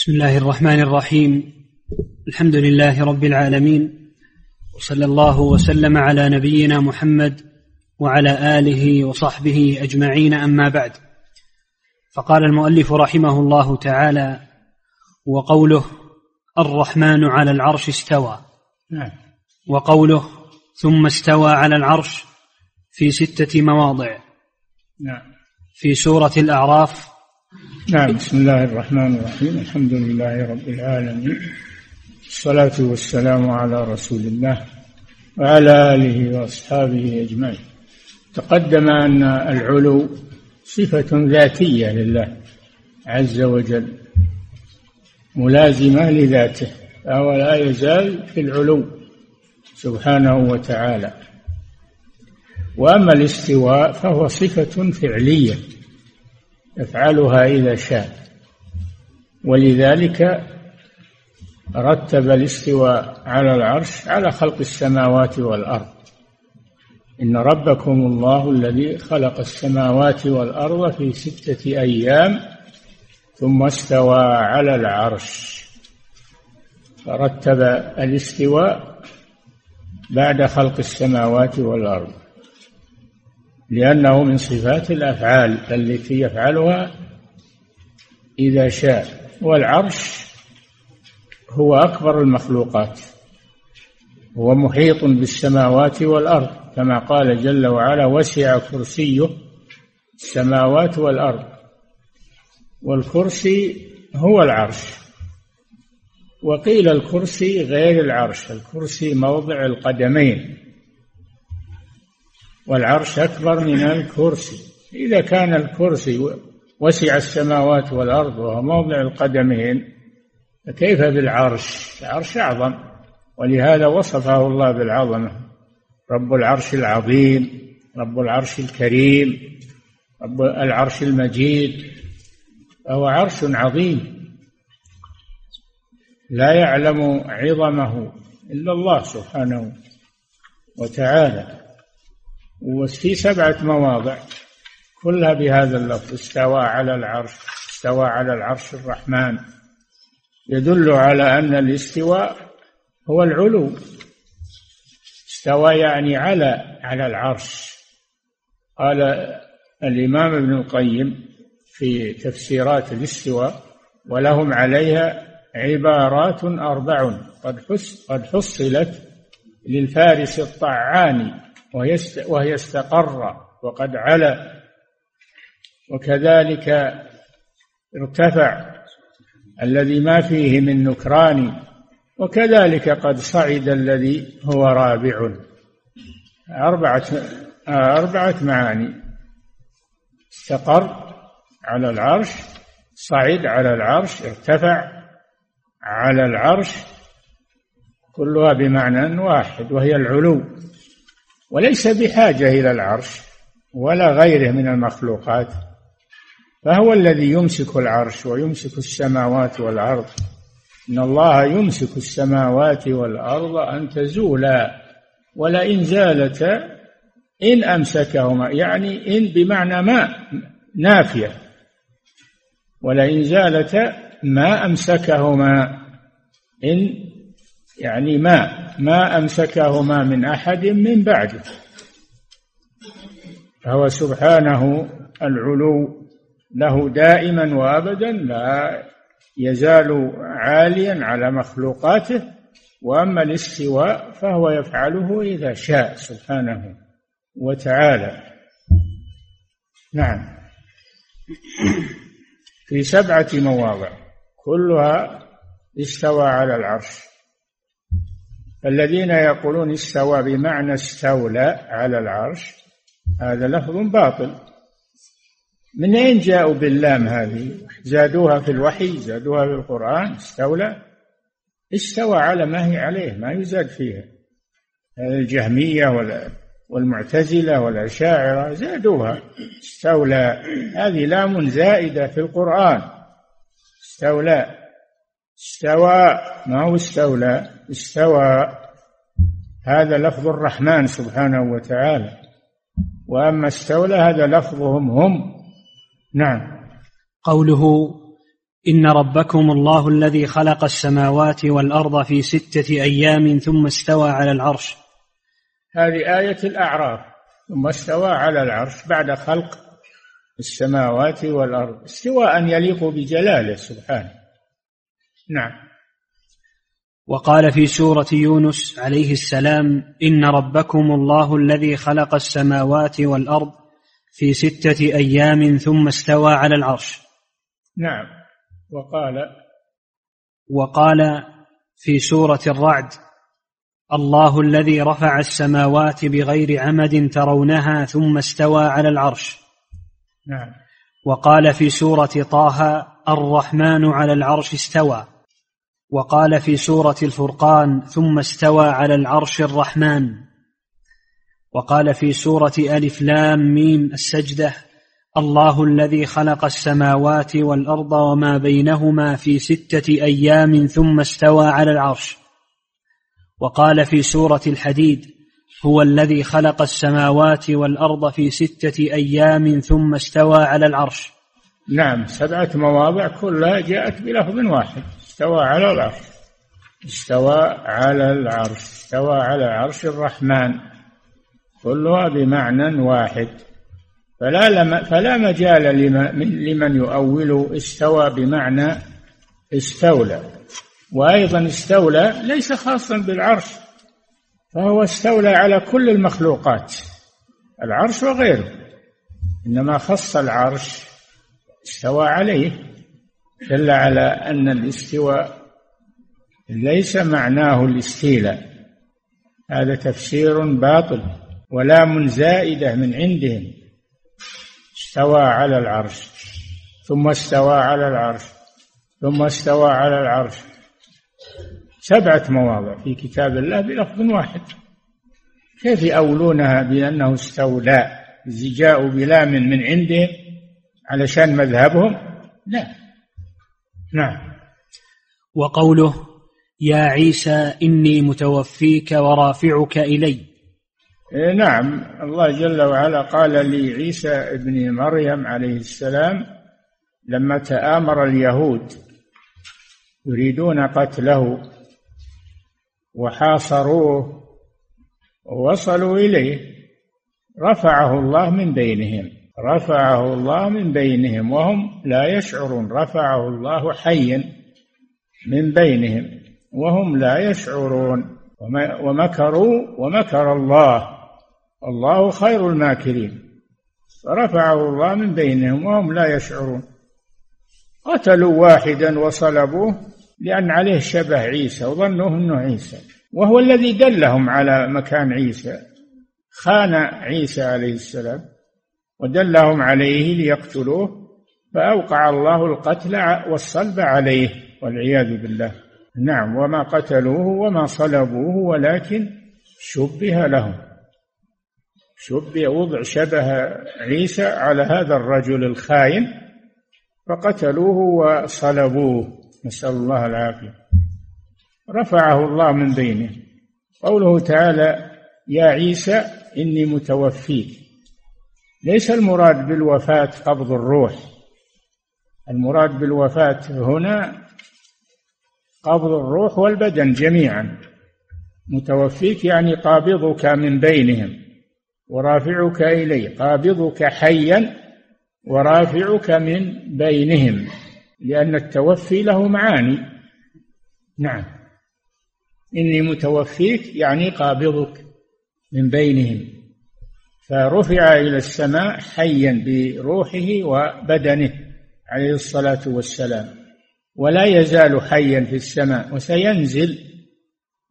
بسم الله الرحمن الرحيم. الحمد لله رب العالمين. وصلى الله وسلم على نبينا محمد وعلى آله وصحبه أجمعين. أما بعد فقال المؤلف رحمه الله تعالى وقوله الرحمن على العرش استوى. نعم. وقوله ثم استوى على العرش في ستة مواضع. نعم. في سورة الأعراف نعم بسم الله الرحمن الرحيم. الحمد لله رب العالمين. الصلاة والسلام على رسول الله وعلى آله وأصحابه أجمعين. تقدم أن العلو صفة ذاتية لله عز وجل ملازمة لذاته فهو لا يزال في العلو سبحانه وتعالى. وأما الاستواء فهو صفة فعلية. يفعلها إذا شاء. ولذلك رتب الاستواء على العرش على خلق السماوات والأرض. إن ربكم الله الذي خلق السماوات والأرض في ستة أيام ثم استوى على العرش. فرتب الاستواء بعد خلق السماوات والأرض. لأنه من صفات الأفعال التي يفعلها إذا شاء. والعرش هو أكبر المخلوقات. هو محيط بالسماوات والأرض. كما قال جل وعلا وسع كرسيه السماوات والأرض. والكرسي هو العرش. وقيل الكرسي غير العرش. الكرسي موضع القدمين. والعرش أكبر من الكرسي. إذا كان الكرسي وسع السماوات والأرض وهو موضع القدمين فكيف بالعرش؟ العرش أعظم ولهذا وصفه الله بالعظمة. رب العرش العظيم رب العرش الكريم رب العرش المجيد فهو عرش عظيم. لا يعلم عظمه إلا الله سبحانه وتعالى. وفي سبعة مواضع كلها بهذا اللفظ استوى على العرش استوى على العرش الرحمن. يدل على أن الاستواء هو العلو. استوى يعني على على العرش. قال الإمام ابن القيم في تفسيرات الاستواء ولهم عليها عبارات أربع قد حصلت للفارس الطعاني. وهي استقر وقد علا. وكذلك ارتفع الذي ما فيه من نكران وكذلك قد صعد الذي هو رابع. أربعة أربعة معاني. استقر على العرش صعد على العرش ارتفع على العرش كلها بمعنى واحد وهي العلو. وليس بحاجة إلى العرش ولا غيره من المخلوقات فهو الذي يمسك العرش ويمسك السماوات والأرض. إن الله يمسك السماوات والأرض أن تزولا ولئن زالتا إن أمسكهما يعني إن بمعنى ما نافية. ولئن زالتا ما أمسكهما إن يعني ما ما أمسكهما من أحد من بعده فهو سبحانه العلو له دائما وأبدا لا يزال عاليا على مخلوقاته وأما الاستواء فهو يفعله إذا شاء سبحانه وتعالى. نعم. في سبعة مواضع كلها استوى على العرش. الذين يقولون استوى بمعنى استولى على العرش هذا لفظ باطل. من أين جاءوا باللام هذه؟ زادوها في الوحي زادوها في القرآن استولى. استوى على ما هي عليه ما يزاد فيها. الجهمية والمعتزلة والأشاعرة زادوها. استولى. هذه لام زائدة في القرآن. استولى. استوى. ما هو استولى؟ استوى هذا لفظ الرحمن سبحانه وتعالى. وأما استولى هذا لفظهم هم. نعم. قوله إن ربكم الله الذي خلق السماوات والأرض في ستة أيام ثم استوى على العرش. هذه آية الأعراف. ثم استوى على العرش بعد خلق السماوات والأرض استواء يليق بجلاله سبحانه. نعم. وقال في سورة يونس عليه السلام إن ربكم الله الذي خلق السماوات والأرض في ستة أيام ثم استوى على العرش. نعم. وقال وقال في سورة الرعد الله الذي رفع السماوات بغير عمد ترونها ثم استوى على العرش. نعم. وقال في سورة طه الرحمن على العرش استوى. وقال في سورة الفرقان ثم استوى على العرش الرحمن. وقال في سورة ألف لام ميم السجدة الله الذي خلق السماوات والأرض وما بينهما في ستة أيام ثم استوى على العرش. وقال في سورة الحديد هو الذي خلق السماوات والأرض في ستة أيام ثم استوى على العرش. نعم سبعة مواضع كلها جاءت بلفظ واحد. استوى على العرش. استوى على العرش. استوى على عرش الرحمن. كلها بمعنى واحد. فلا لم فلا مجال لمن يؤول استوى بمعنى استولى. وأيضا استولى ليس خاصا بالعرش. فهو استولى على كل المخلوقات. العرش وغيره. إنما خص العرش استوى عليه. دل على أن الاستواء ليس معناه الاستيلاء. هذا تفسير باطل ولام زائده من عندهم. استوى على العرش ثم استوى على العرش ثم استوى على العرش. سبعة مواضع في كتاب الله بلفظ واحد. كيف يأولونها بأنه استولى؟ جاءوا بلام من عندهم علشان مذهبهم؟ لا. نعم. وقوله يا عيسى إني متوفيك ورافعك إلي. إيه نعم. الله جل وعلا قال لعيسى ابن مريم عليه السلام لما تآمر اليهود يريدون قتله وحاصروه ووصلوا إليه رفعه الله من بينهم. رفعه الله من بينهم وهم لا يشعرون. رفعه الله حيا من بينهم وهم لا يشعرون. ومكروا ومكر الله. الله خير الماكرين. فرفعه الله من بينهم وهم لا يشعرون. قتلوا واحدا وصلبوه لأن عليه شبه عيسى وظنوا أنه عيسى. وهو الذي دلهم على مكان عيسى. خان عيسى عليه السلام. ودلهم عليه ليقتلوه فأوقع الله القتل والصلب عليه والعياذ بالله. نعم وما قتلوه وما صلبوه ولكن شبه لهم. شبه وضع شبه عيسى على هذا الرجل الخاين فقتلوه وصلبوه. نسأل الله العافية. رفعه الله من بينه. قوله تعالى يا عيسى إني متوفيك. ليس المراد بالوفاة قبض الروح. المراد بالوفاة هنا قبض الروح والبدن جميعا. متوفيك يعني قابضك من بينهم ورافعك إلي قابضك حيا ورافعك من بينهم لأن التوفي له معاني. نعم. إني متوفيك يعني قابضك من بينهم. فرفع إلى السماء حيا بروحه وبدنه عليه الصلاة والسلام ولا يزال حيا في السماء وسينزل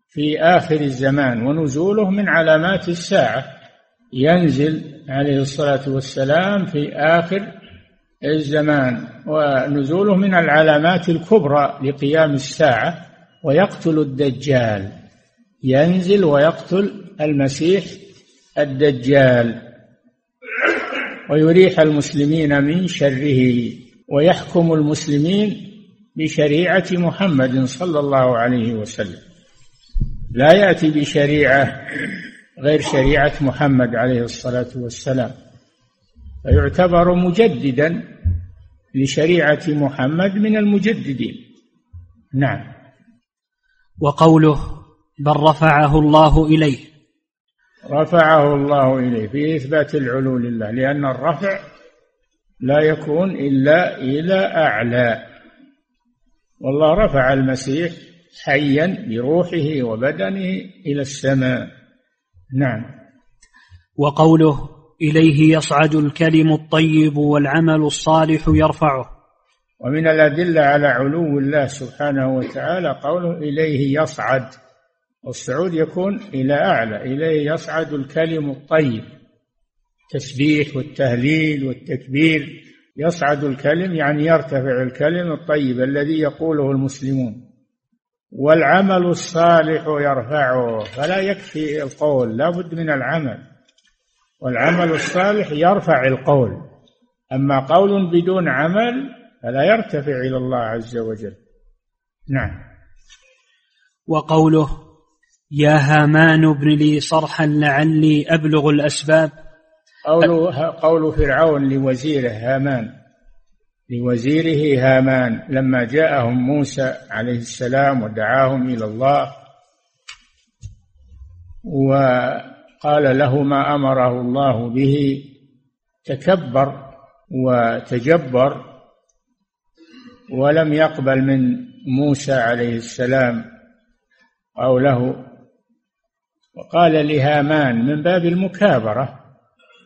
في آخر الزمان ونزوله من علامات الساعة ينزل عليه الصلاة والسلام في آخر الزمان ونزوله من العلامات الكبرى لقيام الساعة ويقتل الدجال ينزل ويقتل المسيح الدجال ويريح المسلمين من شره ويحكم المسلمين بشريعة محمد صلى الله عليه وسلم. لا يأتي بشريعة غير شريعة محمد عليه الصلاة والسلام. فيعتبر مجددا لشريعة محمد من المجددين. نعم. وقوله بل رفعه الله إليه رفعه الله إليه في إثبات العلو لله لأن الرفع لا يكون إلا إلى أعلى. والله رفع المسيح حيا بروحه وبدنه إلى السماء. نعم. وقوله إليه يصعد الكلم الطيب والعمل الصالح يرفعه. ومن الأدلة على علو الله سبحانه وتعالى قوله إليه يصعد. والصعود يكون إلى أعلى إليه يصعد الكلم الطيب. التسبيح والتهليل والتكبير يصعد الكلم يعني يرتفع الكلم الطيب الذي يقوله المسلمون. والعمل الصالح يرفعه فلا يكفي القول لا بد من العمل. والعمل الصالح يرفع القول. أما قول بدون عمل فلا يرتفع إلى الله عز وجل. نعم. وقوله يا هامان ابن لي صرحا لعلي أبلغ الأسباب. قول قول فرعون لوزيره هامان. لوزيره هامان لما جاءهم موسى عليه السلام ودعاهم إلى الله وقال له ما أمره الله به تكبر وتجبر ولم يقبل من موسى عليه السلام قوله وقال لهامان من باب المكابرة.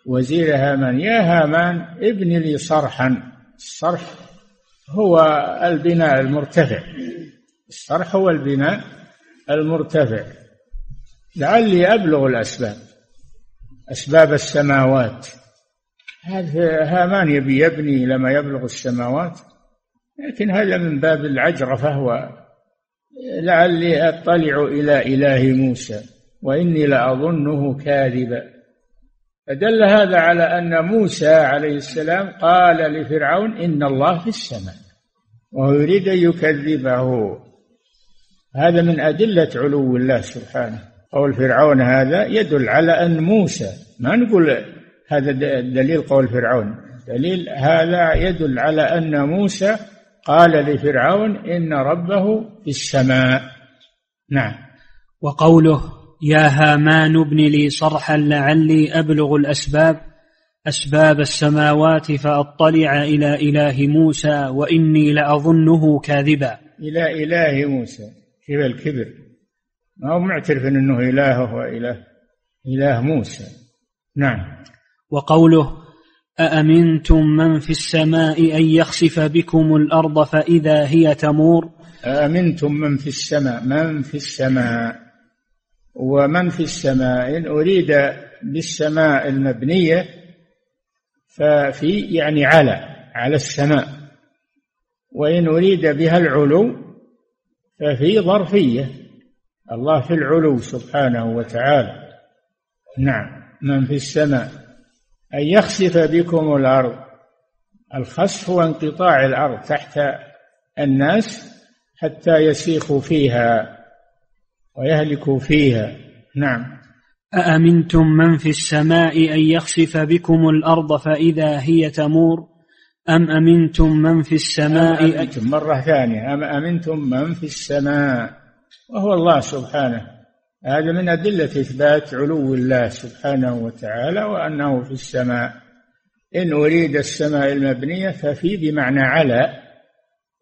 وزير هامان يا هامان ابن لي صرحا. الصرح هو البناء المرتفع. الصرح هو البناء المرتفع. لعلي أبلغ الأسباب أسباب السماوات. هذا هامان يبي يبني لما يبلغ السماوات لكن هذا من باب العجرفة لعلي أطلع إلى إله موسى. وإني لأظنه كاذبا فدل هذا على أن موسى عليه السلام قال لفرعون إن الله في السماء وهو يريد أن يكذبه. هذا من أدلة علو الله سبحانه. قول فرعون هذا يدل على أن موسى ما نقول هذا دليل قول فرعون. دليل هذا يدل على أن موسى قال لفرعون إن ربه في السماء. نعم. وقوله يا هامان ابن لي صرحا لعلي أبلغ الأسباب أسباب السماوات فأطلع إلى إله موسى وإني لأظنه كاذبا. إلى إله موسى. كيف الكبر. ما هو معترف أنه إله وإله إله موسى. نعم. وقوله أأمنتم من في السماء أن يخسف بكم الأرض فإذا هي تمور؟ أأمنتم من في السماء من في السماء؟ ومن في السماء إن أريد بالسماء المبنية ففي يعني على على السماء. وإن أريد بها العلو ففي ظرفية. الله في العلو سبحانه وتعالى. نعم. من في السماء. أن يخسف بكم الأرض. الخسف هو انقطاع الأرض تحت الناس حتى يسيخوا فيها. ويهلكوا فيها. نعم. أأمنتم من في السماء أن يخسف بكم الأرض فإذا هي تمور؟ أم أمنتم من في السماء أم أمنتم؟ مرة ثانية. أم أمنتم من في السماء؟ وهو الله سبحانه. هذا من أدلة إثبات علو الله سبحانه وتعالى وأنه في السماء. إن أريد السماء المبنية ففي بمعنى على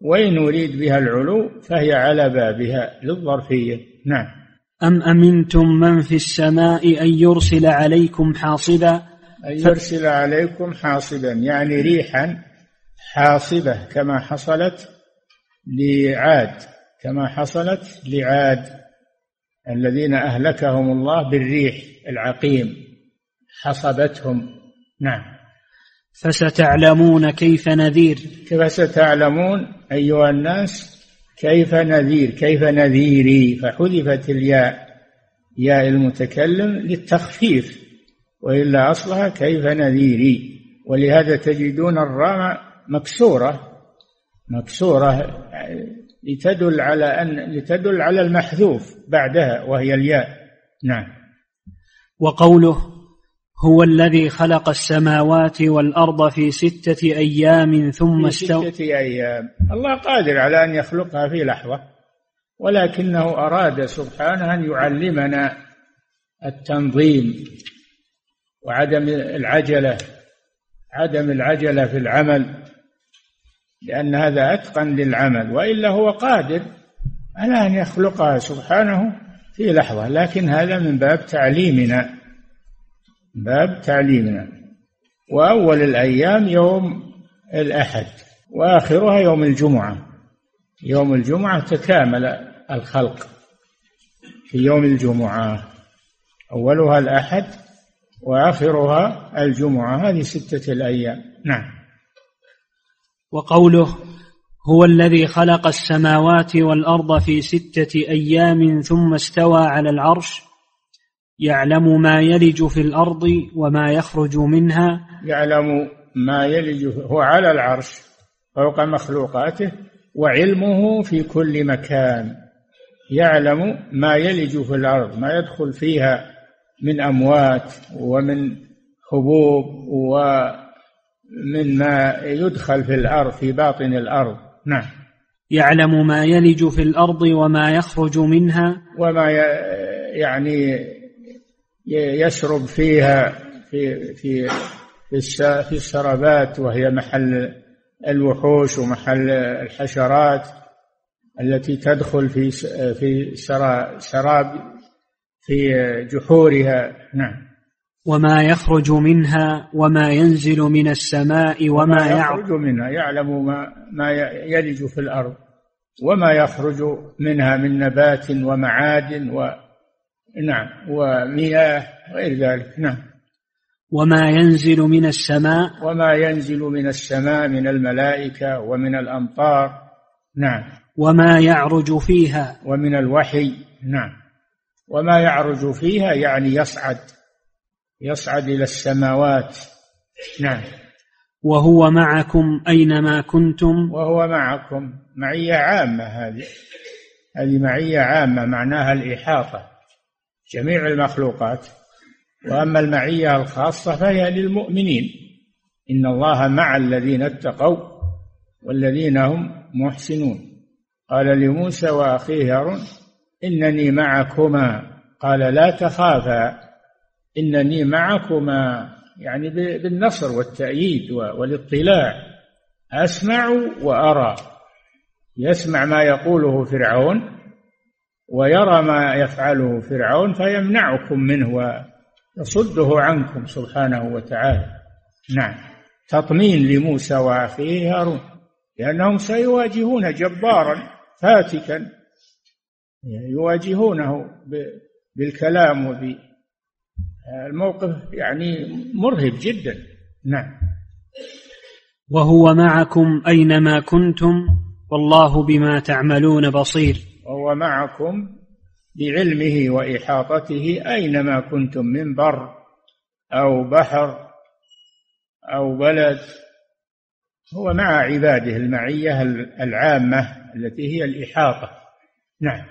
وإن أريد بها العلو فهي على بابها للظرفية. نعم. أم أمنتم من في السماء أن يرسل عليكم حاصبا؟ أن يرسل عليكم حاصبا يعني ريحا حاصبة كما حصلت لعاد كما حصلت لعاد الذين أهلكهم الله بالريح العقيم حصبتهم. نعم. فستعلمون كيف نذير؟ كيف ستعلمون أيها الناس كيف نذير كيف نذيري؟ فحذفت الياء ياء المتكلم للتخفيف وإلا أصلها كيف نذيري؟ ولهذا تجدون الراء مكسورة مكسورة لتدل على أن لتدل على المحذوف بعدها وهي الياء. نعم. وقوله هو الذي خلق السماوات والأرض في ستة أيام ثم استوى ستة أيام. الله قادر على أن يخلقها في لحظة ولكنه أراد سبحانه أن يعلمنا التنظيم وعدم العجلة عدم العجلة في العمل لأن هذا أتقن للعمل وإلا هو قادر على أن يخلقها سبحانه في لحظة لكن هذا من باب تعليمنا. باب تعليمنا. وأول الأيام يوم الأحد وآخرها يوم الجمعة. يوم الجمعة تكامل الخلق في يوم الجمعة. أولها الأحد وآخرها الجمعة. هذه ستة الأيام. نعم. وقوله هو الذي خلق السماوات والأرض في ستة أيام ثم استوى على العرش يعلم ما يلج في الأرض وما يخرج منها. يعلم ما يلج هو على العرش فوق مخلوقاته وعلمه في كل مكان. يعلم ما يلج في الأرض ما يدخل فيها من أموات ومن حبوب ومن ما يدخل في الأرض في باطن الأرض. نعم. يعلم ما يلج في الأرض وما يخرج منها. وما يعني يشرب فيها في في في السرابات وهي محل الوحوش ومحل الحشرات التي تدخل في في سراب في جحورها. نعم. وما يخرج منها وما ينزل من السماء وما, وما يخرج منها يعلم ما ما يلج في الأرض. وما يخرج منها من نبات ومعادن و نعم. ومياه غير ذلك. نعم. وما ينزل من السماء. وما ينزل من السماء من الملائكة ومن الأمطار. نعم. وما يعرج فيها. ومن الوحي. نعم. وما يعرج فيها يعني يصعد. يصعد إلى السماوات. نعم. وهو معكم أينما كنتم. وهو معكم. معية عامة هذه. هذه معية عامة معناها الإحاطة. جميع المخلوقات وأما المعية الخاصة فهي للمؤمنين. إن الله مع الذين اتقوا والذين هم محسنون. قال لموسى وأخيه هارون إنني معكما. قال لا تخافا إنني معكما. يعني بالنصر والتأييد والاطلاع. أسمع وأرى. يسمع ما يقوله فرعون ويرى ما يفعله فرعون فيمنعكم منه ويصده عنكم سبحانه وتعالى. نعم. تطمين لموسى وأخيه هارون لأنهم سيواجهون جبارا فاتكا يواجهونه بالكلام وب الموقف يعني مرهب جدا. نعم. وهو معكم أينما كنتم والله بما تعملون بصير. وهو معكم بعلمه وإحاطته أينما كنتم من بر أو بحر أو بلد. هو مع عباده المعية العامة التي هي الإحاطة. نعم.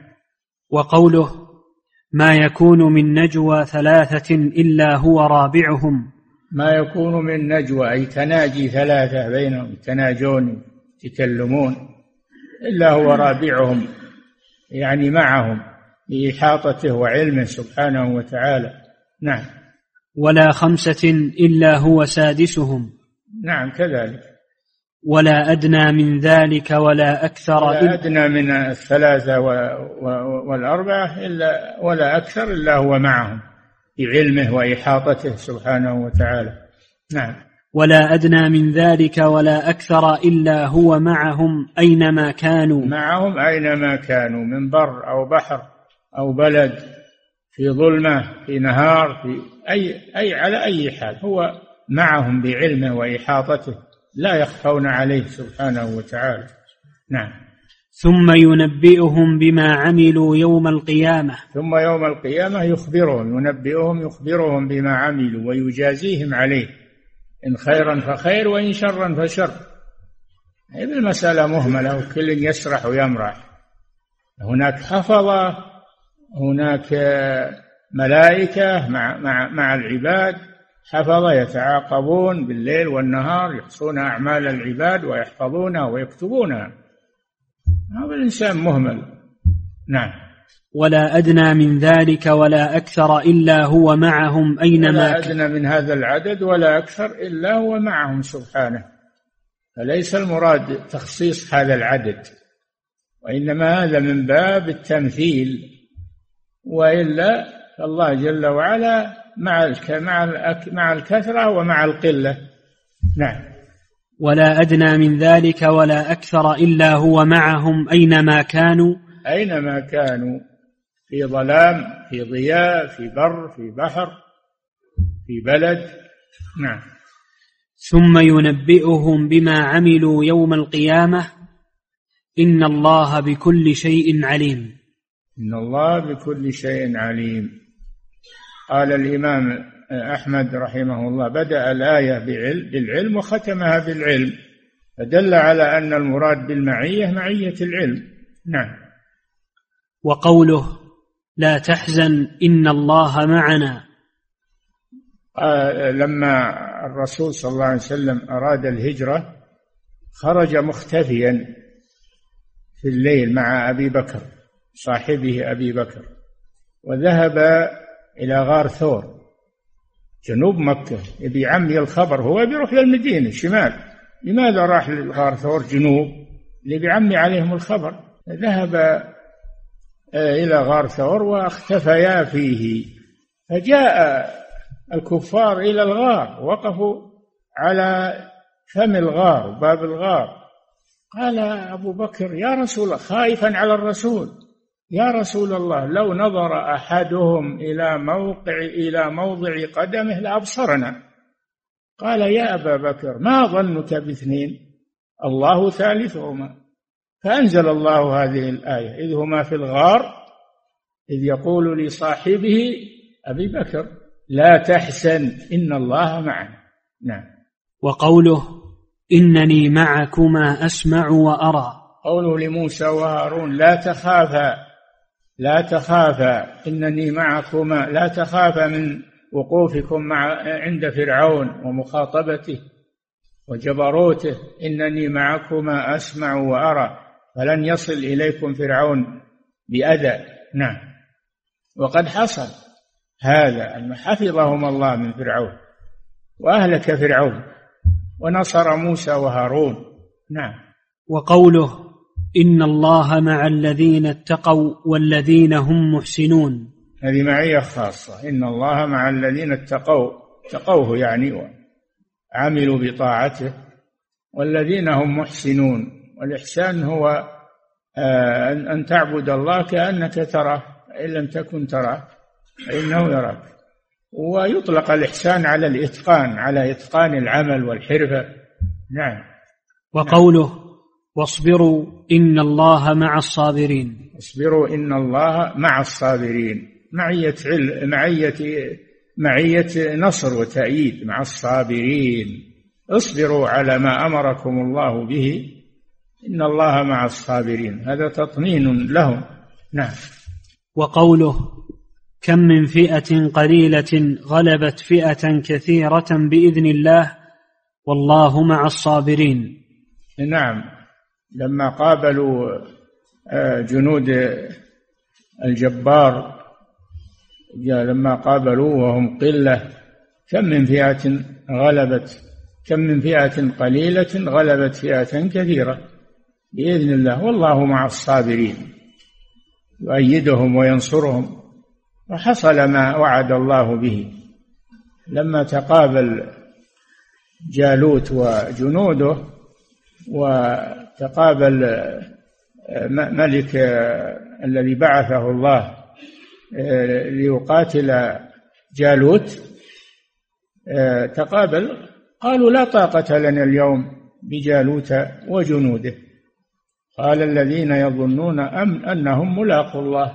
وقوله ما يكون من نجوى ثلاثة إلا هو رابعهم. ما يكون من نجوى أي تناجي ثلاثة بينهم يتناجون يتكلمون إلا هو رابعهم. يعني معهم بإحاطته وعلمه سبحانه وتعالى. نعم. ولا خمسة إلا هو سادسهم. نعم كذلك. ولا أدنى من ذلك ولا أكثر ولا أدنى من الثلاثة والأربعة إلا ولا أكثر إلا هو معهم بعلمه وإحاطته سبحانه وتعالى. نعم. ولا أدنى من ذلك ولا أكثر إلا هو معهم أينما كانوا. معهم أينما كانوا من بر أو بحر أو بلد في ظلمة في نهار في أي أي على أي حال. هو معهم بعلمه وإحاطته لا يخفون عليه سبحانه وتعالى. نعم. ثم ينبئهم بما عملوا يوم القيامة. ثم يوم القيامة يخبرهم ينبئهم يخبرهم بما عملوا ويجازيهم عليه. إن خيرا فخير وإن شرا فشر. هذه المسألة مهملة وكل يسرح ويمرح. هناك حفظة هناك ملائكة مع مع مع العباد. حفظة يتعاقبون بالليل والنهار يحصون أعمال العباد ويحفظونها ويكتبونها. هذا الإنسان مهمل. نعم. ولا أدنى من ذلك ولا أكثر إلا هو معهم أينما ولا أدنى من هذا العدد ولا أكثر إلا هو معهم سبحانه. فليس المراد تخصيص هذا العدد وإنما هذا من باب التمثيل وإلا فالله جل وعلا مع مع مع الكثرة ومع القلة. نعم. ولا أدنى من ذلك ولا أكثر إلا هو معهم أينما كانوا. أينما كانوا. في ظلام في ضياء في بر في بحر في بلد. نعم. ثم ينبئهم بما عملوا يوم القيامة. إن الله بكل شيء عليم. إن الله بكل شيء عليم. قال الإمام أحمد رحمه الله بدأ الآية بالعلم وختمها بالعلم. فدل على أن المراد بالمعية معية العلم. نعم. وقوله لا تحزن إن الله معنا. آه، لما الرسول صلى الله عليه وسلم أراد الهجرة خرج مختفيا في الليل مع أبي بكر صاحبه أبي بكر وذهب إلى غار ثور جنوب مكة يبي عمي الخبر هو بيروح للمدينة شمال لماذا راح لغار ثور جنوب؟ اللي بعمي عليهم الخبر. ذهب إلى غار ثور واختفيا فيه. فجاء الكفار إلى الغار وقفوا على فم الغار باب الغار. قال أبو بكر يا رسول خائفا على الرسول. يا رسول الله لو نظر أحدهم إلى موقع إلى موضع قدمه لأبصرنا. قال يا أبا بكر ما ظنك باثنين؟ الله ثالثهما. فأنزل الله هذه الآية إذ هما في الغار إذ يقول لصاحبه أبي بكر لا تحزن إن الله معنا. نعم. وقوله إنني معكما أسمع وأرى. قوله لموسى وهارون لا تخافا لا تخافا إنني معكما لا تخافا من وقوفكم مع عند فرعون ومخاطبته وجبروته إنني معكما أسمع وأرى. فلن يصل إليكم فرعون بأذى. نعم. وقد حصل هذا أن حفظهم الله من فرعون وأهلك فرعون ونصر موسى وهارون. نعم. وقوله إن الله مع الذين اتقوا والذين هم محسنون. هذه معية خاصة. إن الله مع الذين اتقوا اتقوه يعني وعملوا بطاعته والذين هم محسنون. والإحسان هو آه، أن تعبد الله كأنك تراه إن لم تكن تراه فإنه يراك. ويطلق الإحسان على الإتقان على إتقان العمل والحرفة. نعم. وقوله واصبروا إن الله مع الصابرين. اصبروا إن الله مع الصابرين. معية علم معية معية نصر وتأييد مع الصابرين. اصبروا على ما أمركم الله به. إن الله مع الصابرين. هذا تطمين لهم. نعم. وقوله كم من فئة قليلة غلبت فئة كثيرة بإذن الله والله مع الصابرين. نعم. لما قابلوا آه، جنود الجبار لما قابلوا وهم قلة. كم من فئة غلبت؟ كم من فئة قليلة غلبت فئة كثيرة؟ بإذن الله. والله مع الصابرين. يؤيدهم وينصرهم. وحصل ما وعد الله به. لما تقابل جالوت وجنوده و تقابل آه، ملك الذي بعثه الله ليقاتل جالوت تقابل قالوا لا طاقة لنا اليوم بجالوت وجنوده. قال الذين يظنون أم أنهم ملاقوا الله.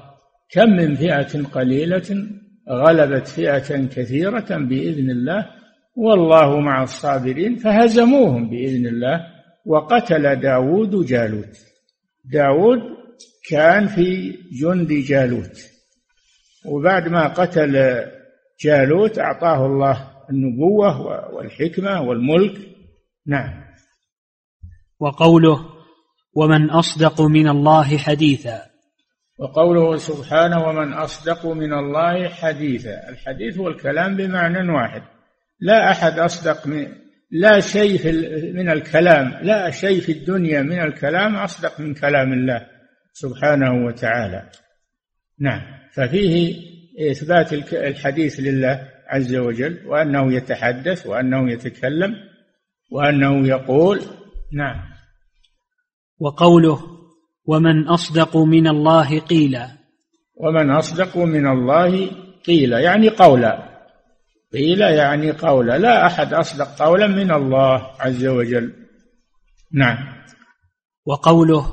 كم من فئة قليلة غلبت فئة كثيرة بإذن الله. والله مع الصابرين فهزموهم بإذن الله. وقتل داود جالوت. داود كان في جند جالوت. وبعد ما قتل جالوت أعطاه الله النبوة والحكمة والملك. نعم. وقوله ومن أصدق من الله حديثا. وقوله سبحانه ومن أصدق من الله حديثا. الحديث هو الكلام بمعنى واحد. لا أحد أصدق من لا شيء من الكلام لا شيء في الدنيا من الكلام أصدق من كلام الله سبحانه وتعالى. نعم. ففيه إثبات الحديث لله عز وجل وأنه يتحدث وأنه يتكلم وأنه يقول. نعم. وقوله ومن أصدق من الله قيلا. ومن أصدق من الله قيلا يعني قولا. قيلا يعني قولا لا أحد أصدق قولا من الله عز وجل. نعم. وقوله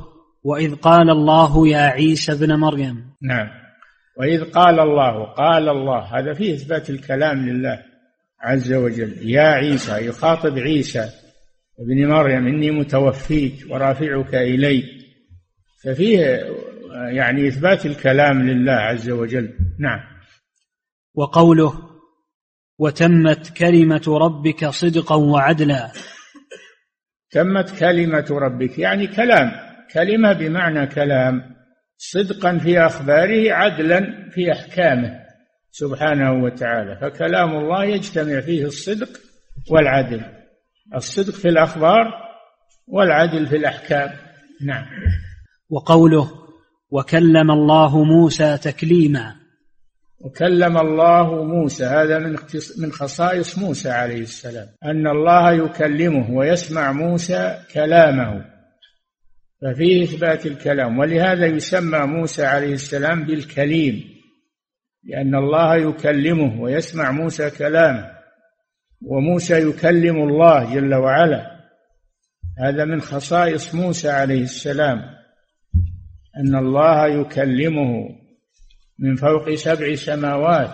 وإذ قال الله يا عيسى ابن مريم. نعم. وإذ قال الله قال الله هذا فيه إثبات الكلام لله عز وجل. يا عيسى يخاطب عيسى. ابن مريم إني متوفيك ورافعك إلي ففيه يعني إثبات الكلام لله عز وجل. نعم. وقوله وتمت كلمة ربك صدقا وعدلا. تمت كلمة ربك يعني كلام. كلمة بمعنى كلام. صدقا في أخباره عدلا في أحكامه سبحانه وتعالى. فكلام الله يجتمع فيه الصدق والعدل. الصدق في الأخبار والعدل في الأحكام. نعم. وقوله وكلم الله موسى تكليما. وكلم الله موسى هذا من من خصائص موسى عليه السلام. أن الله يكلمه ويسمع موسى كلامه. ففيه إثبات الكلام. ولهذا يسمى موسى عليه السلام بالكليم. لأن الله يكلمه ويسمع موسى كلامه. وموسى يكلم الله جل وعلا. هذا من خصائص موسى عليه السلام أن الله يكلمه من فوق سبع سماوات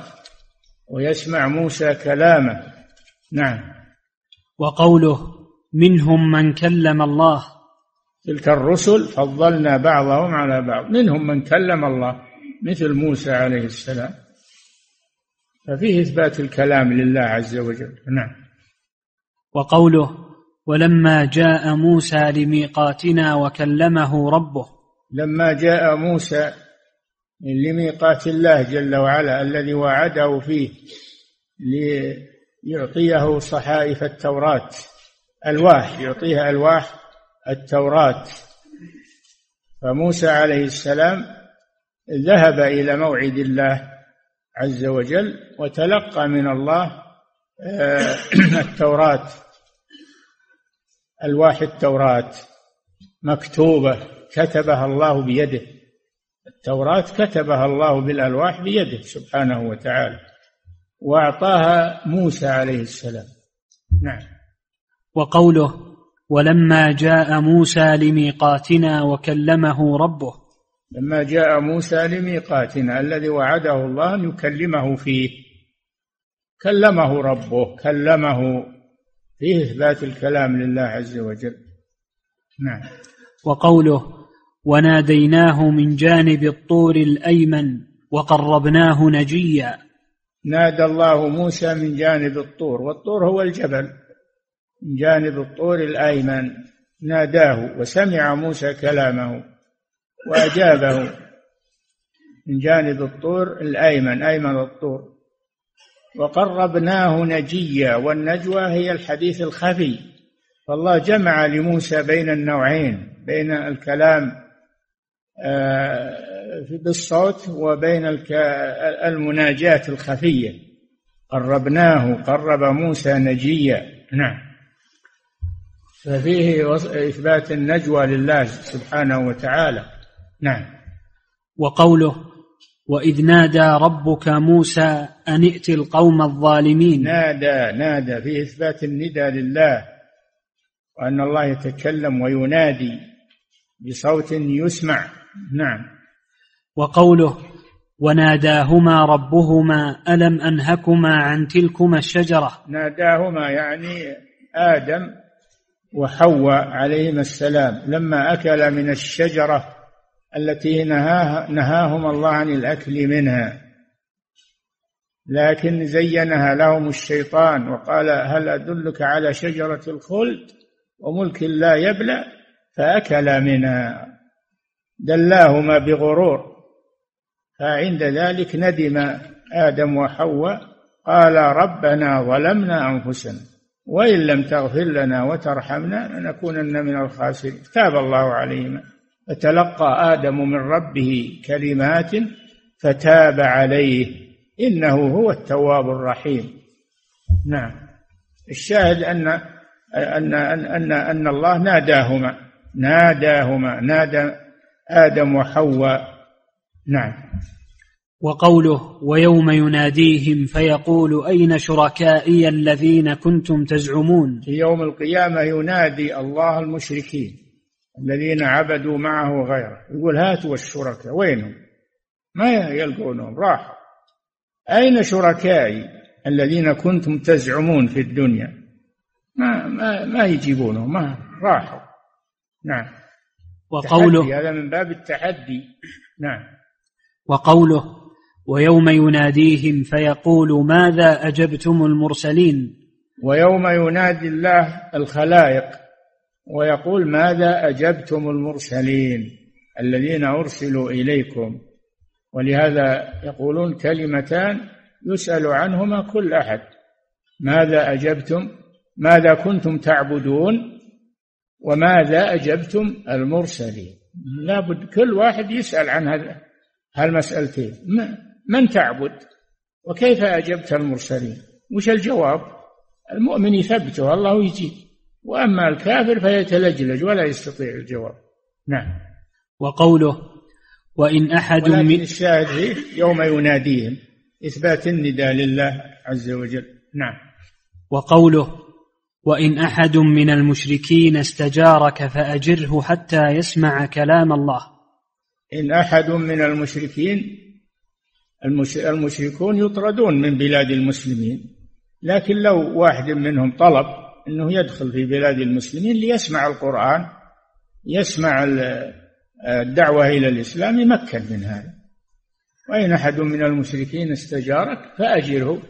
ويسمع موسى كلامه. نعم. وقوله منهم من كلم الله. تلك الرسل فضلنا بعضهم على بعض. منهم من كلم الله مثل موسى عليه السلام. ففيه إثبات الكلام لله عز وجل. نعم. وقوله ولما جاء موسى لميقاتنا وكلمه ربه. لما جاء موسى لميقات الله جل وعلا الذي وعده فيه ليعطيه صحائف التوراة. ألواح يعطيها ألواح التوراة. فموسى عليه السلام ذهب إلى موعد الله عز وجل وتلقى من الله آه، التوراة ألواح التوراة مكتوبة كتبها الله بيده. التوراة كتبها الله بالألواح بيده سبحانه وتعالى وأعطاها موسى عليه السلام. نعم. وقوله ولما جاء موسى لميقاتنا وكلمه ربه لما جاء موسى لميقاتنا الذي وعده الله أن يكلمه فيه. كلمه ربه كلمه فيه إثبات الكلام لله عز وجل. نعم. وقوله وناديناه من جانب الطور الأيمن وقربناه نجيا. نادى الله موسى من جانب الطور والطور هو الجبل. من جانب الطور الأيمن. ناداه وسمع موسى كلامه. وأجابه من جانب الطور الأيمن أيمن الطور. وقربناه نجيا والنجوى هي الحديث الخفي. فالله جمع لموسى بين النوعين بين الكلام آه، بالصوت وبين المناجاة الخفية. قربناه قرب موسى نجيا. نعم. ففيه إثبات النجوى لله سبحانه وتعالى. نعم. وقوله وإذ نادى ربك موسى أن ائت القوم الظالمين. نادى نادى في إثبات الندى لله وأن الله يتكلم وينادي بصوت يسمع. نعم. وقوله وناداهما ربهما ألم أنهكما عن تلكما الشجرة. ناداهما يعني آدم وحواء عليهما السلام. لما أكل من الشجرة التي نهاها نهاهما الله عن الأكل منها. لكن زينها لهم الشيطان وقال هل أدلك على شجرة الخلد وملك لا يبلى فأكلا منها. دلاهما بغرور. فعند ذلك ندم آدم وحواء قال ربنا ظلمنا أنفسنا وإن لم تغفر لنا وترحمنا لنكونن من الخاسرين. تاب الله عليهما. فتلقى آدم من ربه كلمات فتاب عليه. إنه هو التواب الرحيم. نعم. الشاهد أن أن أن أن, أن الله ناداهما ناداهما نادى آدم وحواء. نعم. وقوله ويوم يناديهم فيقول أين شركائي الذين كنتم تزعمون؟ في يوم القيامة ينادي الله المشركين. الذين عبدوا معه غيره. يقول هاتوا الشركاء. وينهم؟ ما يلقونهم؟ راحوا. أين شركائي الذين كنتم تزعمون في الدنيا؟ ما ما ما يجيبونهم ما راحوا. نعم. وقوله هذا من باب التحدي. نعم. وقوله ويوم يناديهم فيقول ماذا أجبتم المرسلين؟ ويوم ينادي الله الخلائق. ويقول ماذا أجبتم المرسلين الذين أرسلوا إليكم؟ ولهذا يقولون كلمتان يسأل عنهما كل أحد. ماذا أجبتم؟ ماذا كنتم تعبدون؟ وماذا أجبتم المرسلين؟ لابد كل واحد يسأل عن هذا هالمسألتين. من تعبد؟ وكيف أجبت المرسلين؟ وش الجواب؟ المؤمن يثبته الله يجيب. وأما الكافر فيتلجلج ولا يستطيع الجواب. نعم. وقوله وإن أحد من الشاهد فيه يوم يناديهم إثبات النداء لله عز وجل. نعم. وقوله وإن أحد من المشركين استجارك فأجره حتى يسمع كلام الله. إن أحد من المشركين المشركون يطردون من بلاد المسلمين. لكن لو واحد منهم طلب أنه يدخل في بلاد المسلمين ليسمع القرآن يسمع الدعوة إلى الإسلام يمكن من هذا. وإن أحد من المشركين استجارك فأجره